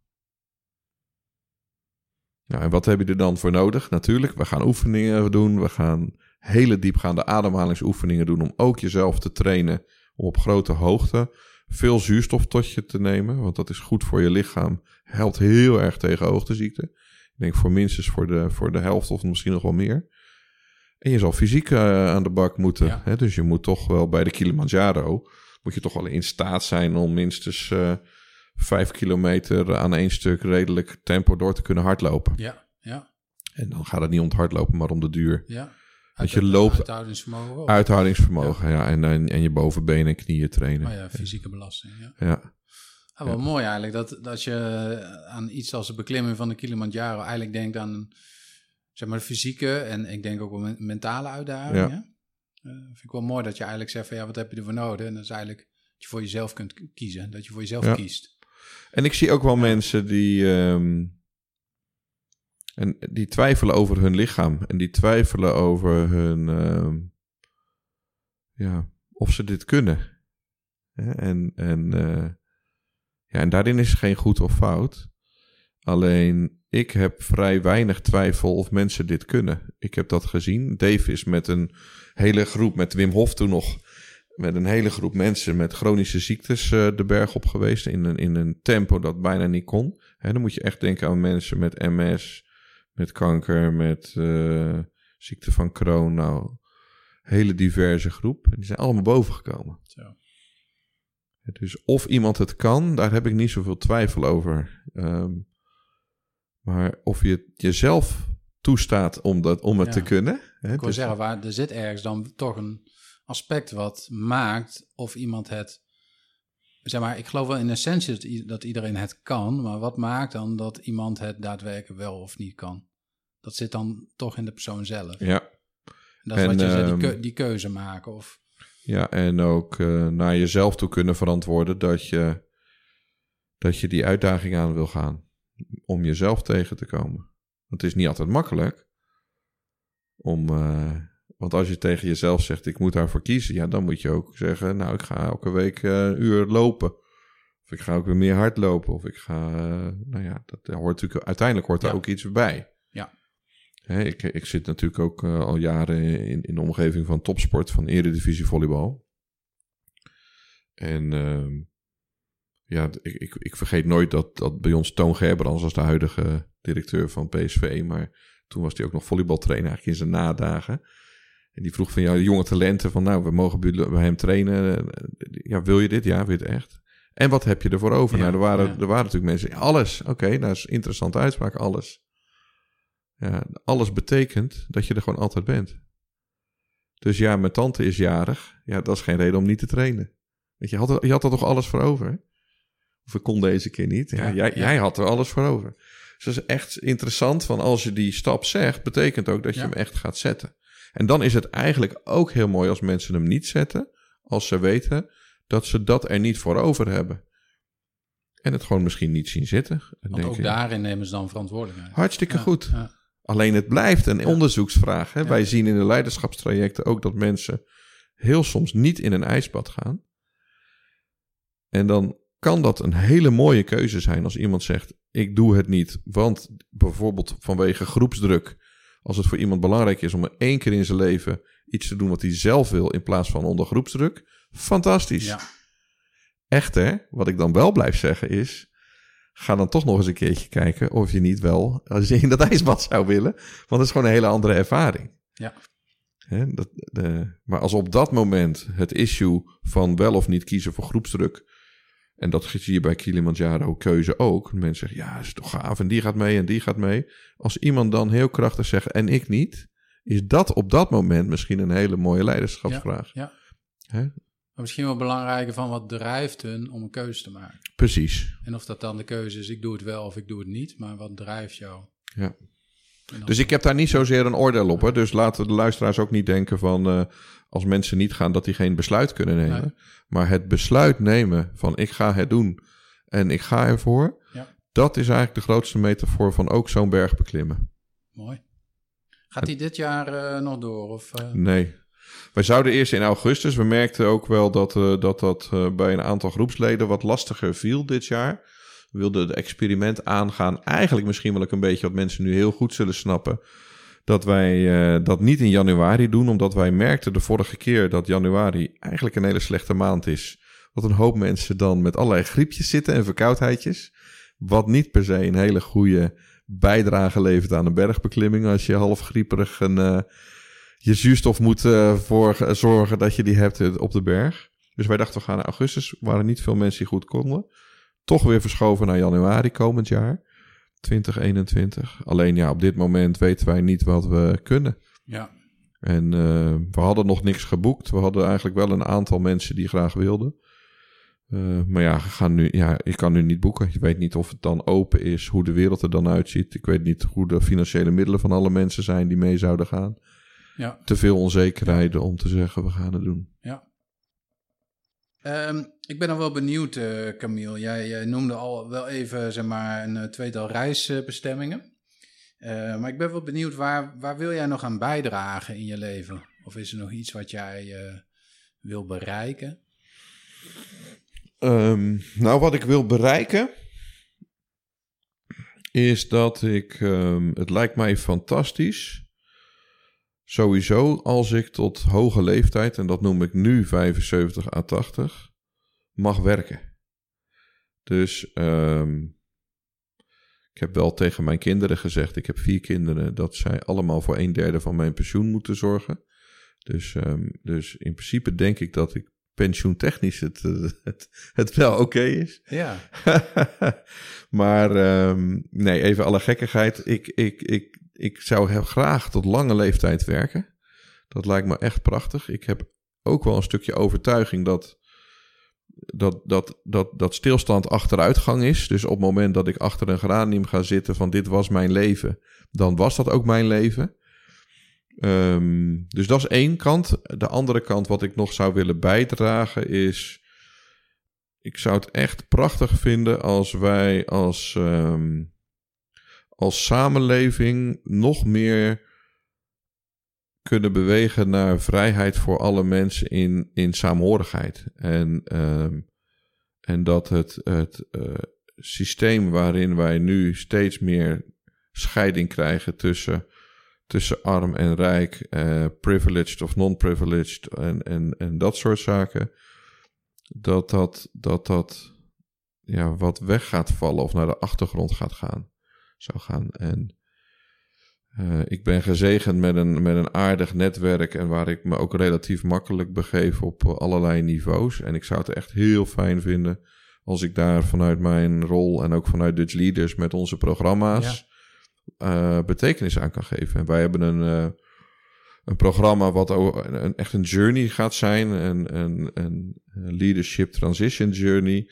Nou, en wat heb je er dan voor nodig? Natuurlijk, we gaan oefeningen doen. We gaan hele diepgaande ademhalingsoefeningen doen om ook jezelf te trainen om op grote hoogte veel zuurstof tot je te nemen. Want dat is goed voor je lichaam. Helpt heel erg tegen hoogteziekte. Ik denk voor minstens voor de, voor de helft of misschien nog wel meer. En je zal fysiek eh, aan de bak moeten. Ja. Hè? Dus je moet toch wel bij de Kilimanjaro... moet je toch wel in staat zijn om minstens eh, vijf kilometer aan één stuk redelijk tempo door te kunnen hardlopen. ja, ja, En dan gaat het niet om het hardlopen, maar om de duur. ja. Dat je loopt- Uithoudingsvermogen ook. Uithoudingsvermogen, ja. en, en, en je bovenbenen en knieën trainen. Oh ja, fysieke belasting, ja. ja. Ah, wel mooi eigenlijk dat, dat je aan iets als de beklimming van de Kilimanjaro eigenlijk denkt aan zeg maar de fysieke en ik denk ook wel men- mentale uitdagingen. Eh, vind ik wel mooi dat je eigenlijk zegt van ja, wat heb je ervoor nodig? En dat is eigenlijk dat je voor jezelf kunt kiezen, dat je voor jezelf Ja. kiest. En ik zie ook wel mensen die, ehm, en die twijfelen over hun lichaam. En die twijfelen over hun, ehm, ja, of ze dit kunnen. En, en, eh, ja, en daarin is geen goed of fout. Alleen ik heb vrij weinig twijfel of mensen dit kunnen. Ik heb dat gezien. Dave is met een hele groep, met Wim Hof toen nog, met een hele groep mensen met chronische ziektes eh, de berg op geweest. In een, in een tempo dat bijna niet kon. Hè, dan moet je echt denken aan mensen met MS, met kanker, met eh, ziekte van Crohn. Nou, hele diverse groep. En die zijn allemaal boven gekomen. Zo. Dus of iemand het kan, daar heb ik niet zoveel twijfel over. Ehm, maar of je het jezelf toestaat om, dat, om het Ja. te kunnen. Hè, Ik wil dus- zeggen, waar, er zit ergens dan toch een aspect wat maakt of iemand het... Zeg maar, ik geloof wel in essentie dat, iedereen het kan, maar wat maakt dan dat iemand het daadwerkelijk wel of niet kan? Dat zit dan toch in de persoon zelf. ja, En dat is En, wat je zegt, die, ehm, keu- die keuze maken. Of, ja, en ook eh, naar jezelf toe kunnen verantwoorden dat je, dat je die uitdaging aan wil gaan. Om jezelf tegen te komen. Want het is niet altijd makkelijk. Om, eh, want als je tegen jezelf zegt, ik moet daarvoor kiezen. Ja, dan moet je ook zeggen, nou, ik ga elke week eh, een uur lopen. Of ik ga ook weer meer hardlopen. Of ik ga, eh, nou ja, dat hoort natuurlijk, uiteindelijk hoort daar Ja. ook iets bij. Ja. Hè, ik, ik zit natuurlijk ook al jaren in, in de omgeving van topsport, van eredivisie volleybal. En ehm, ja, ik, ik, ik vergeet nooit dat, dat bij ons Toon Gerbrands was de huidige directeur van PSV. Maar toen was hij ook nog volleybaltrainer eigenlijk in zijn nadagen. En die vroeg van ja, jonge talenten van nou, we mogen bij, hem trainen. Ja, wil je dit? Ja, wil je het echt? En wat heb je ervoor over? Ja, nou, er waren, ja. er waren natuurlijk mensen, alles. Oké, dat is een interessante uitspraak, alles. Ja, alles betekent dat je er gewoon altijd bent. Dus ja, mijn tante is jarig. Ja, dat is geen reden om niet te trainen. Weet je, had er, je had er toch alles voor over? Of ik kon deze keer niet. Ja, Ja, jij, ja. jij had er alles voor over. Dus dat is echt interessant van als je die stap zegt, betekent ook dat je hem echt gaat zetten. En dan is het eigenlijk ook heel mooi als mensen hem niet zetten, als ze weten dat ze dat er niet voor over hebben. En het gewoon misschien niet zien zitten. En want ook daarin nemen ze dan verantwoordelijkheid. Hartstikke goed. Alleen het blijft een onderzoeksvraag. Hè? Wij zien in de leiderschapstrajecten ook dat mensen heel soms niet in een ijsbad gaan. En dan kan dat een hele mooie keuze zijn als iemand zegt: Ik doe het niet, want bijvoorbeeld vanwege groepsdruk. Als het voor iemand belangrijk is om één keer in zijn leven iets te doen wat hij zelf wil in plaats van onder groepsdruk. Fantastisch. Ja. Echter, wat ik dan wel blijf zeggen is... ga dan toch nog eens een keertje kijken of je niet wel als je in dat ijsbad zou willen. Want het is gewoon een hele andere ervaring. Ja. Hè, dat, de, maar als op dat moment het issue van wel of niet kiezen voor groepsdruk... en dat zie je bij Kilimanjaro keuze ook. Mensen zeggen, ja, is toch gaaf en die gaat mee en die gaat mee. Als iemand dan heel krachtig zegt en ik niet... is dat op dat moment misschien een hele mooie leiderschapsvraag. Ja. Hè? Maar misschien wel belangrijker van wat drijft hun om een keuze te maken. Precies. En of dat dan de keuze is, ik doe het wel of ik doe het niet, maar wat drijft jou? Ja. Dus ik heb daar niet zozeer een oordeel op. Hè? Dus laten de luisteraars ook niet denken van eh, als mensen niet gaan, dat die geen besluit kunnen nemen. Nee. Maar het besluit nemen van ik ga het doen en ik ga ervoor. Ja. Dat is eigenlijk de grootste metafoor van ook zo'n berg beklimmen. Mooi. Gaat die dit jaar eh, nog door? Of, eh, Nee. Wij zouden eerst in augustus. We merkten ook wel dat dat, dat bij een aantal groepsleden wat lastiger viel dit jaar. We wilden het experiment aangaan. Eigenlijk misschien wel een beetje wat mensen nu heel goed zullen snappen. Dat wij eh, dat niet in januari doen. Omdat wij merkten de vorige keer dat januari eigenlijk een hele slechte maand is. Dat een hoop mensen dan met allerlei griepjes zitten en verkoudheidjes. Wat niet per se een hele goede bijdrage levert aan een bergbeklimming. Als je half grieperig een, eh, je zuurstof moet eh, voor zorgen dat je die hebt op de berg. Dus wij dachten we gaan naar augustus. Er waren niet veel mensen die goed konden. Toch weer verschoven naar januari komend jaar. 2021. Alleen ja, op dit moment weten wij niet wat we kunnen. ja, En eh, we hadden nog niks geboekt. We hadden eigenlijk wel een aantal mensen die graag wilden. Eh, maar ja, we gaan nu, ja, je kan nu niet boeken. Je weet niet of het dan open is, hoe de wereld er dan uitziet. Ik weet niet hoe de financiële middelen van alle mensen zijn die mee zouden gaan. ja. Te veel onzekerheden om te zeggen, we gaan het doen. Ehm, ik ben dan wel benieuwd, eh Camille. Jij, noemde al wel even zeg maar, een eh, tweetal reisbestemmingen. Eh, maar ik ben wel benieuwd, waar, waar wil jij nog aan bijdragen in je leven? Of is er nog iets wat jij wil bereiken? Ehm, nou, wat ik wil bereiken is dat ik. ehm, het lijkt mij fantastisch. Sowieso als ik tot hoge leeftijd, en dat noem ik nu 75 à 80, mag werken. Dus ehm, ik heb wel tegen mijn kinderen gezegd, ik heb vier kinderen, dat zij allemaal voor een derde van mijn pensioen moeten zorgen. Dus, ehm, dus in principe denk ik dat ik pensioentechnisch het, eh, het, het wel oké is. Ja, maar ehm, nee, even alle gekkigheid. Ik, ik, ik, ik zou graag tot lange leeftijd werken. Dat lijkt me echt prachtig. Ik heb ook wel een stukje overtuiging dat, dat, dat, dat, dat stilstand achteruitgang is. Dus op het moment dat ik achter een geranium ga zitten van dit was mijn leven, dan was dat ook mijn leven. Ehm, dus dat is één kant. De andere kant wat ik nog zou willen bijdragen is... Ik zou het echt prachtig vinden als wij als, ehm, als samenleving nog meer kunnen bewegen naar vrijheid voor alle mensen in, in saamhorigheid. En, ehm, en dat het, het eh, systeem waarin wij nu steeds meer scheiding krijgen tussen, tussen arm en rijk, eh, privileged of non-privileged en, en, en dat soort zaken, dat dat, dat, dat ja, wat weg gaat vallen of naar de achtergrond gaat gaan, zou gaan. En eh, ik ben gezegend met een, met een aardig netwerk en waar ik me ook relatief makkelijk begeef op eh, allerlei niveaus. En ik zou het echt heel fijn vinden als ik daar vanuit mijn rol en ook vanuit Dutch Leaders met onze programma's eh, betekenis aan kan geven. En wij hebben een, een programma wat ook een, een- echt een journey gaat zijn, een, een, een leadership transition journey,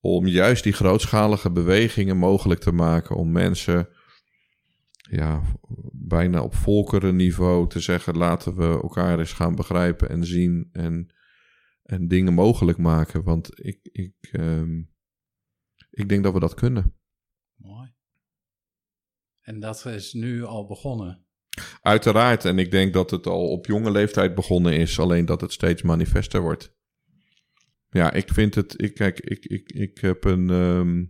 om juist die grootschalige bewegingen mogelijk te maken om mensen ja, bijna op volkerenniveau te zeggen: laten we elkaar eens gaan begrijpen en zien en, en dingen mogelijk maken. Want ik, ik, ehm, ik denk dat we dat kunnen. mooi. En dat is nu al begonnen. Uiteraard, en ik denk dat het al op jonge leeftijd begonnen is, alleen dat het steeds manifester wordt. Ja, ik vind het. Ik, kijk, ik, ik, ik heb een. ehm,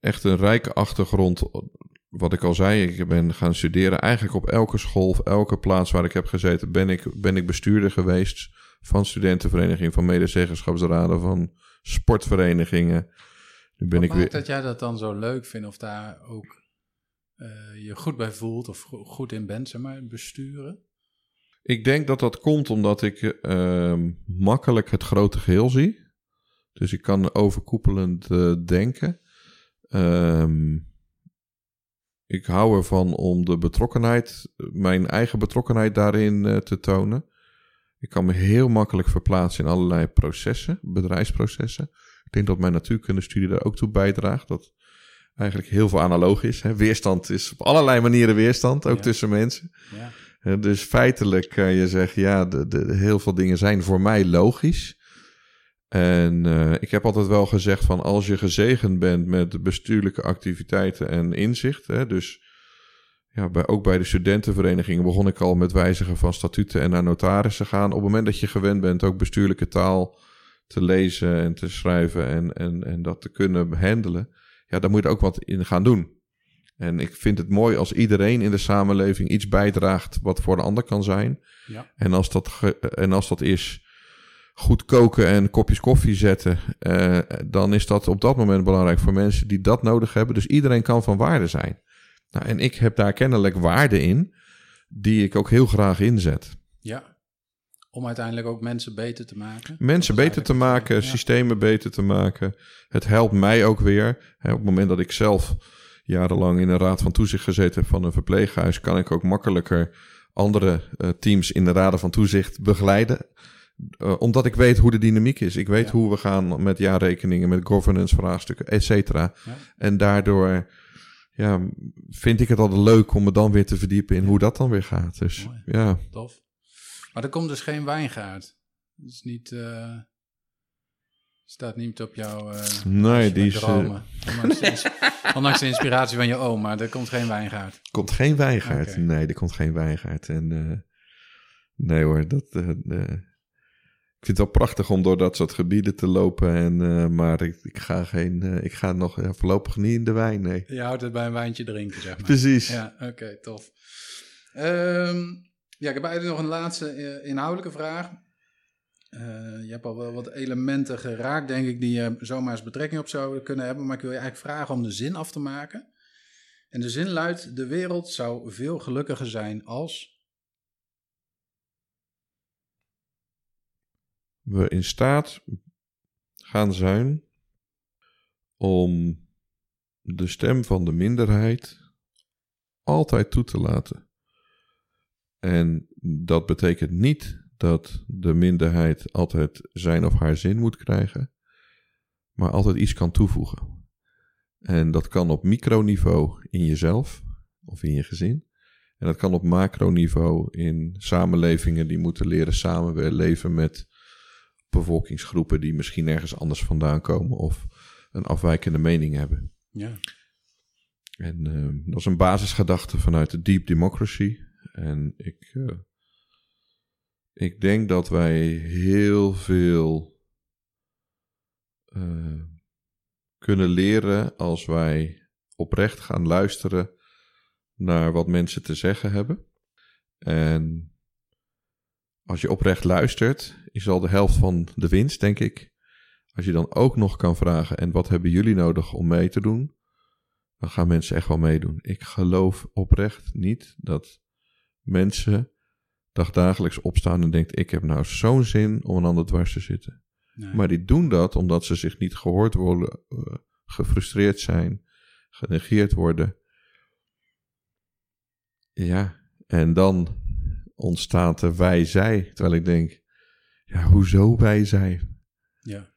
echt een rijke achtergrond. Wat ik al zei, ik ben gaan studeren. Eigenlijk op elke school, of elke plaats waar ik heb gezeten, ben ik, ben ik bestuurder geweest. Van studentenvereniging, van medezeggenschapsraden, van sportverenigingen. Nu ben Wat ik maakt weer. dat jij dat dan zo leuk vindt of daar ook eh, je goed bij voelt of go- goed in bent, zeg maar, besturen? Ik denk dat dat komt omdat ik ehm, makkelijk het grote geheel zie. Dus ik kan overkoepelend eh, denken. Ehm, ik hou ervan om de betrokkenheid, mijn eigen betrokkenheid daarin eh, te tonen. Ik kan me heel makkelijk verplaatsen in allerlei processen, bedrijfsprocessen. Ik denk dat mijn natuurkundestudie daar ook toe bijdraagt. Dat eigenlijk heel veel analoog is. Hè. Weerstand is op allerlei manieren weerstand, ook Ja. tussen mensen. Ja. Dus feitelijk kan je zeggen, ja, de, de, heel veel dingen zijn voor mij logisch. En eh, ik heb altijd wel gezegd van als je gezegend bent met bestuurlijke activiteiten en inzicht, hè, dus ja, bij, ook bij de studentenverenigingen begon ik al met wijzigen van statuten en naar notarissen gaan. Op het moment dat je gewend bent ook bestuurlijke taal te lezen en te schrijven en, en, en dat te kunnen handelen, ja, daar moet je ook wat in gaan doen. En ik vind het mooi als iedereen in de samenleving iets bijdraagt wat voor de ander kan zijn. Ja. En, als dat en als dat is goed koken en kopjes koffie zetten, eh, dan is dat op dat moment belangrijk voor mensen die dat nodig hebben. Dus iedereen kan van waarde zijn. Nou, en ik heb daar kennelijk waarde in, die ik ook heel graag inzet. ja. Om uiteindelijk ook mensen beter te maken. Mensen beter te maken, ja. systemen beter te maken. Het helpt mij ook weer. Hè, op het moment dat ik zelf jarenlang in een raad van toezicht gezeten heb van een verpleeghuis, kan ik ook makkelijker andere eh, teams in de raden van toezicht begeleiden. Eh, omdat ik weet hoe de dynamiek is. Ik weet Ja. hoe we gaan met jaarrekeningen, met governance vraagstukken, et cetera. Ja. En daardoor ja, vind ik het altijd leuk om me dan weer te verdiepen in hoe dat dan weer gaat. Dus Mooi. ja, Tof. Maar er komt dus geen wijngaard. Dat is niet... eh, staat niet op jouw... eh, nee, die is, dromen. Ondanks, de, ins- ondanks de inspiratie van je oom, maar er komt geen wijngaard. komt geen wijngaard. Nee, er komt geen wijngaard. En eh, nee hoor, dat. ik vind het wel prachtig om door dat soort gebieden te lopen. En, maar ik, ik ga geen. ik ga nog voorlopig niet in de wijn. Nee. Je houdt het bij een wijntje drinken, zeg maar. Precies. Ja, oké, tof. Ehm, ja, ik heb eigenlijk nog een laatste inhoudelijke vraag. Eh, je hebt al wel wat elementen geraakt, denk ik, die je zomaar eens betrekking op zouden kunnen hebben. Maar ik wil je eigenlijk vragen om de zin af te maken. En de zin luidt: De wereld zou veel gelukkiger zijn als. We in staat gaan zijn om de stem van de minderheid altijd toe te laten. En dat betekent niet dat de minderheid altijd zijn of haar zin moet krijgen, maar altijd iets kan toevoegen. En dat kan op microniveau in jezelf of in je gezin. En dat kan op macroniveau in samenlevingen die moeten leren samenleven met bevolkingsgroepen die misschien ergens anders vandaan komen of een afwijkende mening hebben. Ja, En eh, dat is een basisgedachte vanuit de deep democracy. En ik, eh, ik denk dat wij heel veel eh, kunnen leren als wij oprecht gaan luisteren naar wat mensen te zeggen hebben. En als je oprecht luistert, is al de helft van de winst, denk ik. Als je dan ook nog kan vragen: en wat hebben jullie nodig om mee te doen? Dan gaan mensen echt wel meedoen. Ik geloof oprecht niet dat mensen dagdagelijks opstaan en denken: ik heb nou zo'n zin om een ander dwars te zitten. nee. Maar die doen dat omdat ze zich niet gehoord worden, eh, gefrustreerd zijn, genegeerd worden. Ja, en dan ontstaat er wij-zij. Terwijl ik denk, ja, hoezo wij-zij? Ja.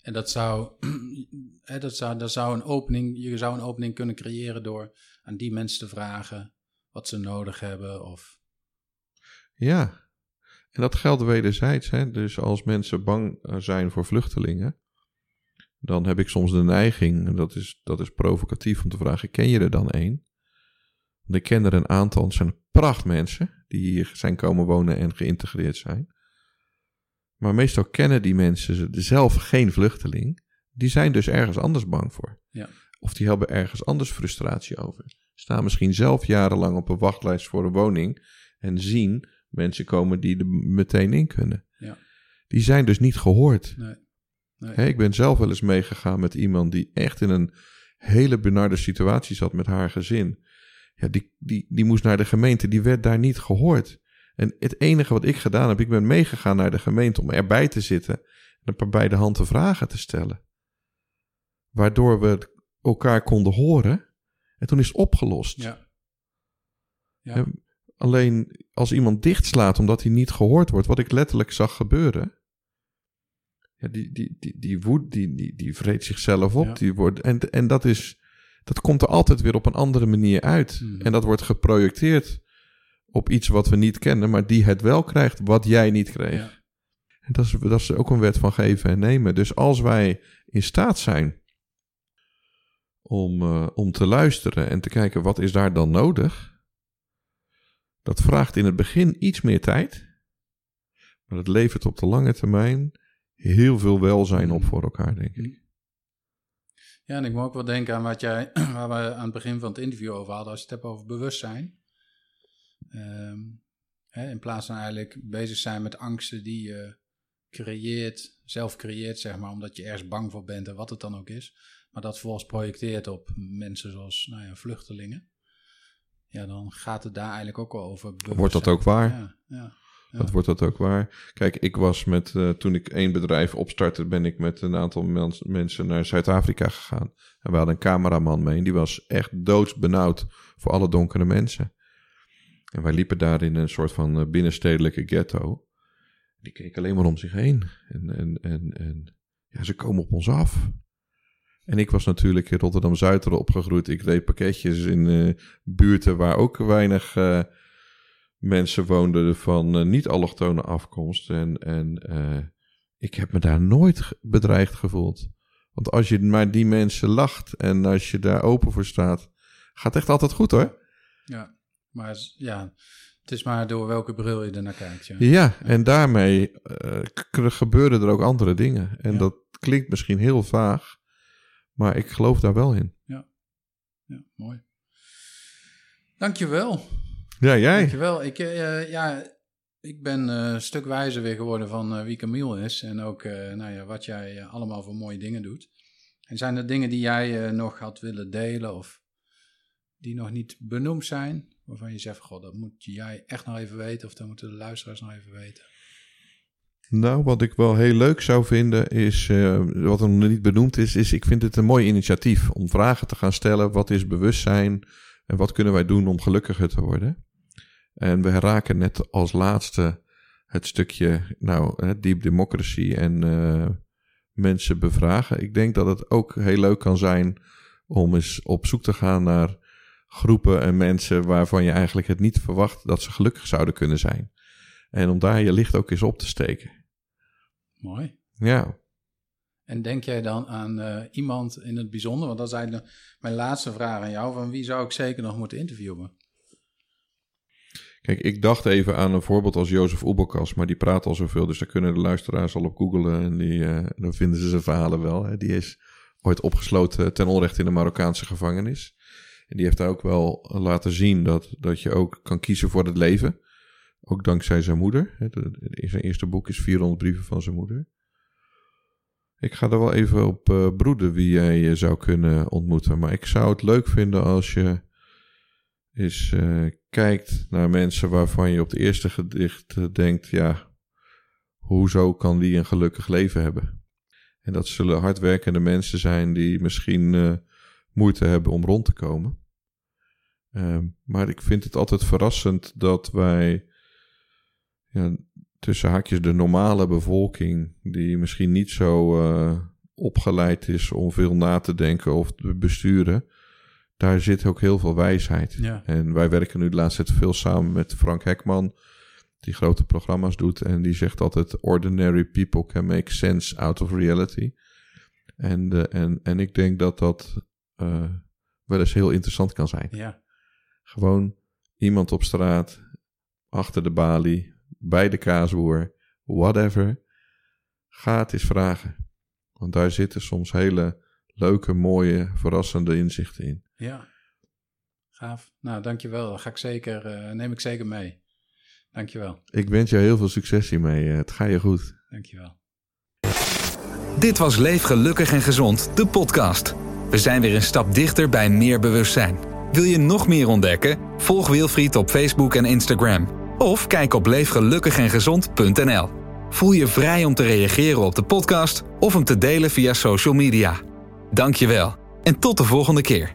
En dat zou, hè, dat zou, dat zou een opening, je zou een opening kunnen creëren door aan die mensen te vragen wat ze nodig hebben. Of, Ja, en dat geldt wederzijds. Hè? Dus als mensen bang eh, zijn voor vluchtelingen, dan heb ik soms de neiging, en dat is, dat is provocatief om te vragen, ken je er dan één? Want ik ken er een aantal, het zijn prachtmensen die hier zijn komen wonen en geïntegreerd zijn. Maar meestal kennen die mensen ze- zelf geen vluchteling. Die zijn dus ergens anders bang voor. Ja. Of die hebben ergens anders frustratie over. Staan misschien zelf jarenlang op een wachtlijst voor een woning en zien mensen komen die er meteen in kunnen. Ja. Die zijn dus niet gehoord. nee. nee. Ik ben zelf wel eens meegegaan met iemand die echt in een hele benarde situatie zat met haar gezin. Ja, die, die, die moest naar de gemeente, die werd daar niet gehoord. En het enige wat ik gedaan heb, ik ben meegegaan naar de gemeente om erbij te zitten en een paar bij de hand te vragen te stellen. Waardoor we elkaar konden horen en toen is het opgelost. Ja. Ja. Alleen als iemand dichtslaat omdat hij niet gehoord wordt, wat ik letterlijk zag gebeuren. Ja, die, die, die, die woed, die, die, die vreet zichzelf op. Ja. Die wordt, en, en dat is, dat komt er altijd weer op een andere manier uit. Mhm. En dat wordt geprojecteerd op iets wat we niet kennen, maar die het wel krijgt wat jij niet kreeg. Ja. En dat is, dat is ook een wet van geven en nemen. Dus als wij in staat zijn om, eh, om te luisteren en te kijken wat is daar dan nodig, dat vraagt in het begin iets meer tijd, maar dat levert op de lange termijn heel veel welzijn op voor elkaar, denk ik. Ja, en ik moet ook wel denken aan wat jij, waar we aan het begin van het interview over hadden, als je het hebt over bewustzijn. Ehm, hè, in plaats van eigenlijk bezig zijn met angsten die je creëert, zelf creëert, zeg maar, omdat je ergens bang voor bent en wat het dan ook is. Maar dat vervolgens projecteert op mensen zoals nou ja, vluchtelingen. Ja, dan gaat het daar eigenlijk ook wel over. Wordt dat ook waar? Ja, ja. Ja. Dat wordt dat ook waar. Kijk, ik was met, eh, toen ik één bedrijf opstartte, ben ik met een aantal mens- mensen naar Zuid-Afrika gegaan. En we hadden een cameraman mee en die was echt doodsbenauwd voor alle donkere mensen. En wij liepen daar in een soort van eh, binnenstedelijke ghetto. Die keek alleen maar om zich heen. En, en, en, en ja, ze komen op ons af. En ik was natuurlijk in Rotterdam-Zuid opgegroeid. Ik deed pakketjes in eh, buurten waar ook weinig eh, mensen woonden van eh, niet-allochtone afkomst. En, en ik heb me daar nooit bedreigd gevoeld. Want als je maar die mensen lacht en als je daar open voor staat, gaat echt altijd goed hoor. ja, maar ja, het is maar door welke bril je er naar kijkt. Ja. Ja, en daarmee gebeuren er ook andere dingen. En Ja. dat klinkt misschien heel vaag, maar ik geloof daar wel in. Ja, mooi. Dankjewel. Ja, jij? Dankjewel. Ik, eh, ja, ik ben eh, een stuk wijzer weer geworden van wie Camille is. En ook nou ja, wat jij allemaal voor mooie dingen doet. En zijn er dingen die jij nog had willen delen of die nog niet benoemd zijn? Waarvan je zegt, god, dat moet jij echt nog even weten of dat moeten de luisteraars nog even weten. Nou, wat ik wel heel leuk zou vinden is, eh, wat er nog niet benoemd is, is ik vind het een mooi initiatief om vragen te gaan stellen. Wat is bewustzijn en wat kunnen wij doen om gelukkiger te worden? En we raken net als laatste het stukje, nou, deep democracy en eh, mensen bevragen. Ik denk dat het ook heel leuk kan zijn om eens op zoek te gaan naar groepen en mensen waarvan je eigenlijk het niet verwacht dat ze gelukkig zouden kunnen zijn. En om daar je licht ook eens op te steken. Mooi. Ja, En denk jij dan aan eh, iemand in het bijzonder? Want dat is eigenlijk mijn laatste vraag aan jou. Van wie zou ik zeker nog moeten interviewen? kijk, ik dacht even aan een voorbeeld als Jozef Oebelkas, maar die praat al zoveel, dus daar kunnen de luisteraars al op googlen en die, eh, dan vinden ze zijn verhalen wel. Hè. Die is ooit opgesloten ten onrechte in de Marokkaanse gevangenis. En die heeft daar ook wel laten zien dat, dat je ook kan kiezen voor het leven. Ook dankzij zijn moeder. Zijn eerste boek is 400 brieven van zijn moeder. Ik ga er wel even op eh, broeden wie jij eh, zou kunnen ontmoeten. Maar ik zou het leuk vinden als je eens eh, kijkt naar mensen waarvan je op het eerste gedicht denkt: ja, hoezo kan die een gelukkig leven hebben? En dat zullen hardwerkende mensen zijn die misschien moeite hebben om rond te komen. Ehm, maar ik vind het altijd verrassend dat wij ja, tussen haakjes de normale bevolking, die misschien niet zo eh, opgeleid is om veel na te denken of te besturen, daar zit ook heel veel wijsheid. Ja. En wij werken nu de laatste tijd veel samen met Frank Hekman, die grote programma's doet. En die zegt altijd: Ordinary people can make sense out of reality. En, eh, en, en ik denk dat dat eh, wel eens heel interessant kan zijn. Ja, Gewoon iemand op straat, achter de balie, bij de kaasboer, whatever. Ga het eens vragen. Want daar zitten soms hele leuke, mooie, verrassende inzichten in. ja. Gaaf. Nou, dankjewel. Dat ga ik zeker, eh, neem ik zeker mee. Dankjewel. Ik wens je heel veel succes hiermee. Eh, Het gaat je goed. Dankjewel. Dit was Leef Gelukkig en Gezond, de podcast. We zijn weer een stap dichter bij meer bewustzijn. Wil je nog meer ontdekken? Volg Wilfried op Facebook en Instagram. Of kijk op leefgelukkigengezond.nl. Voel je vrij om te reageren op de podcast of hem te delen via social media. Dankjewel en tot de volgende keer.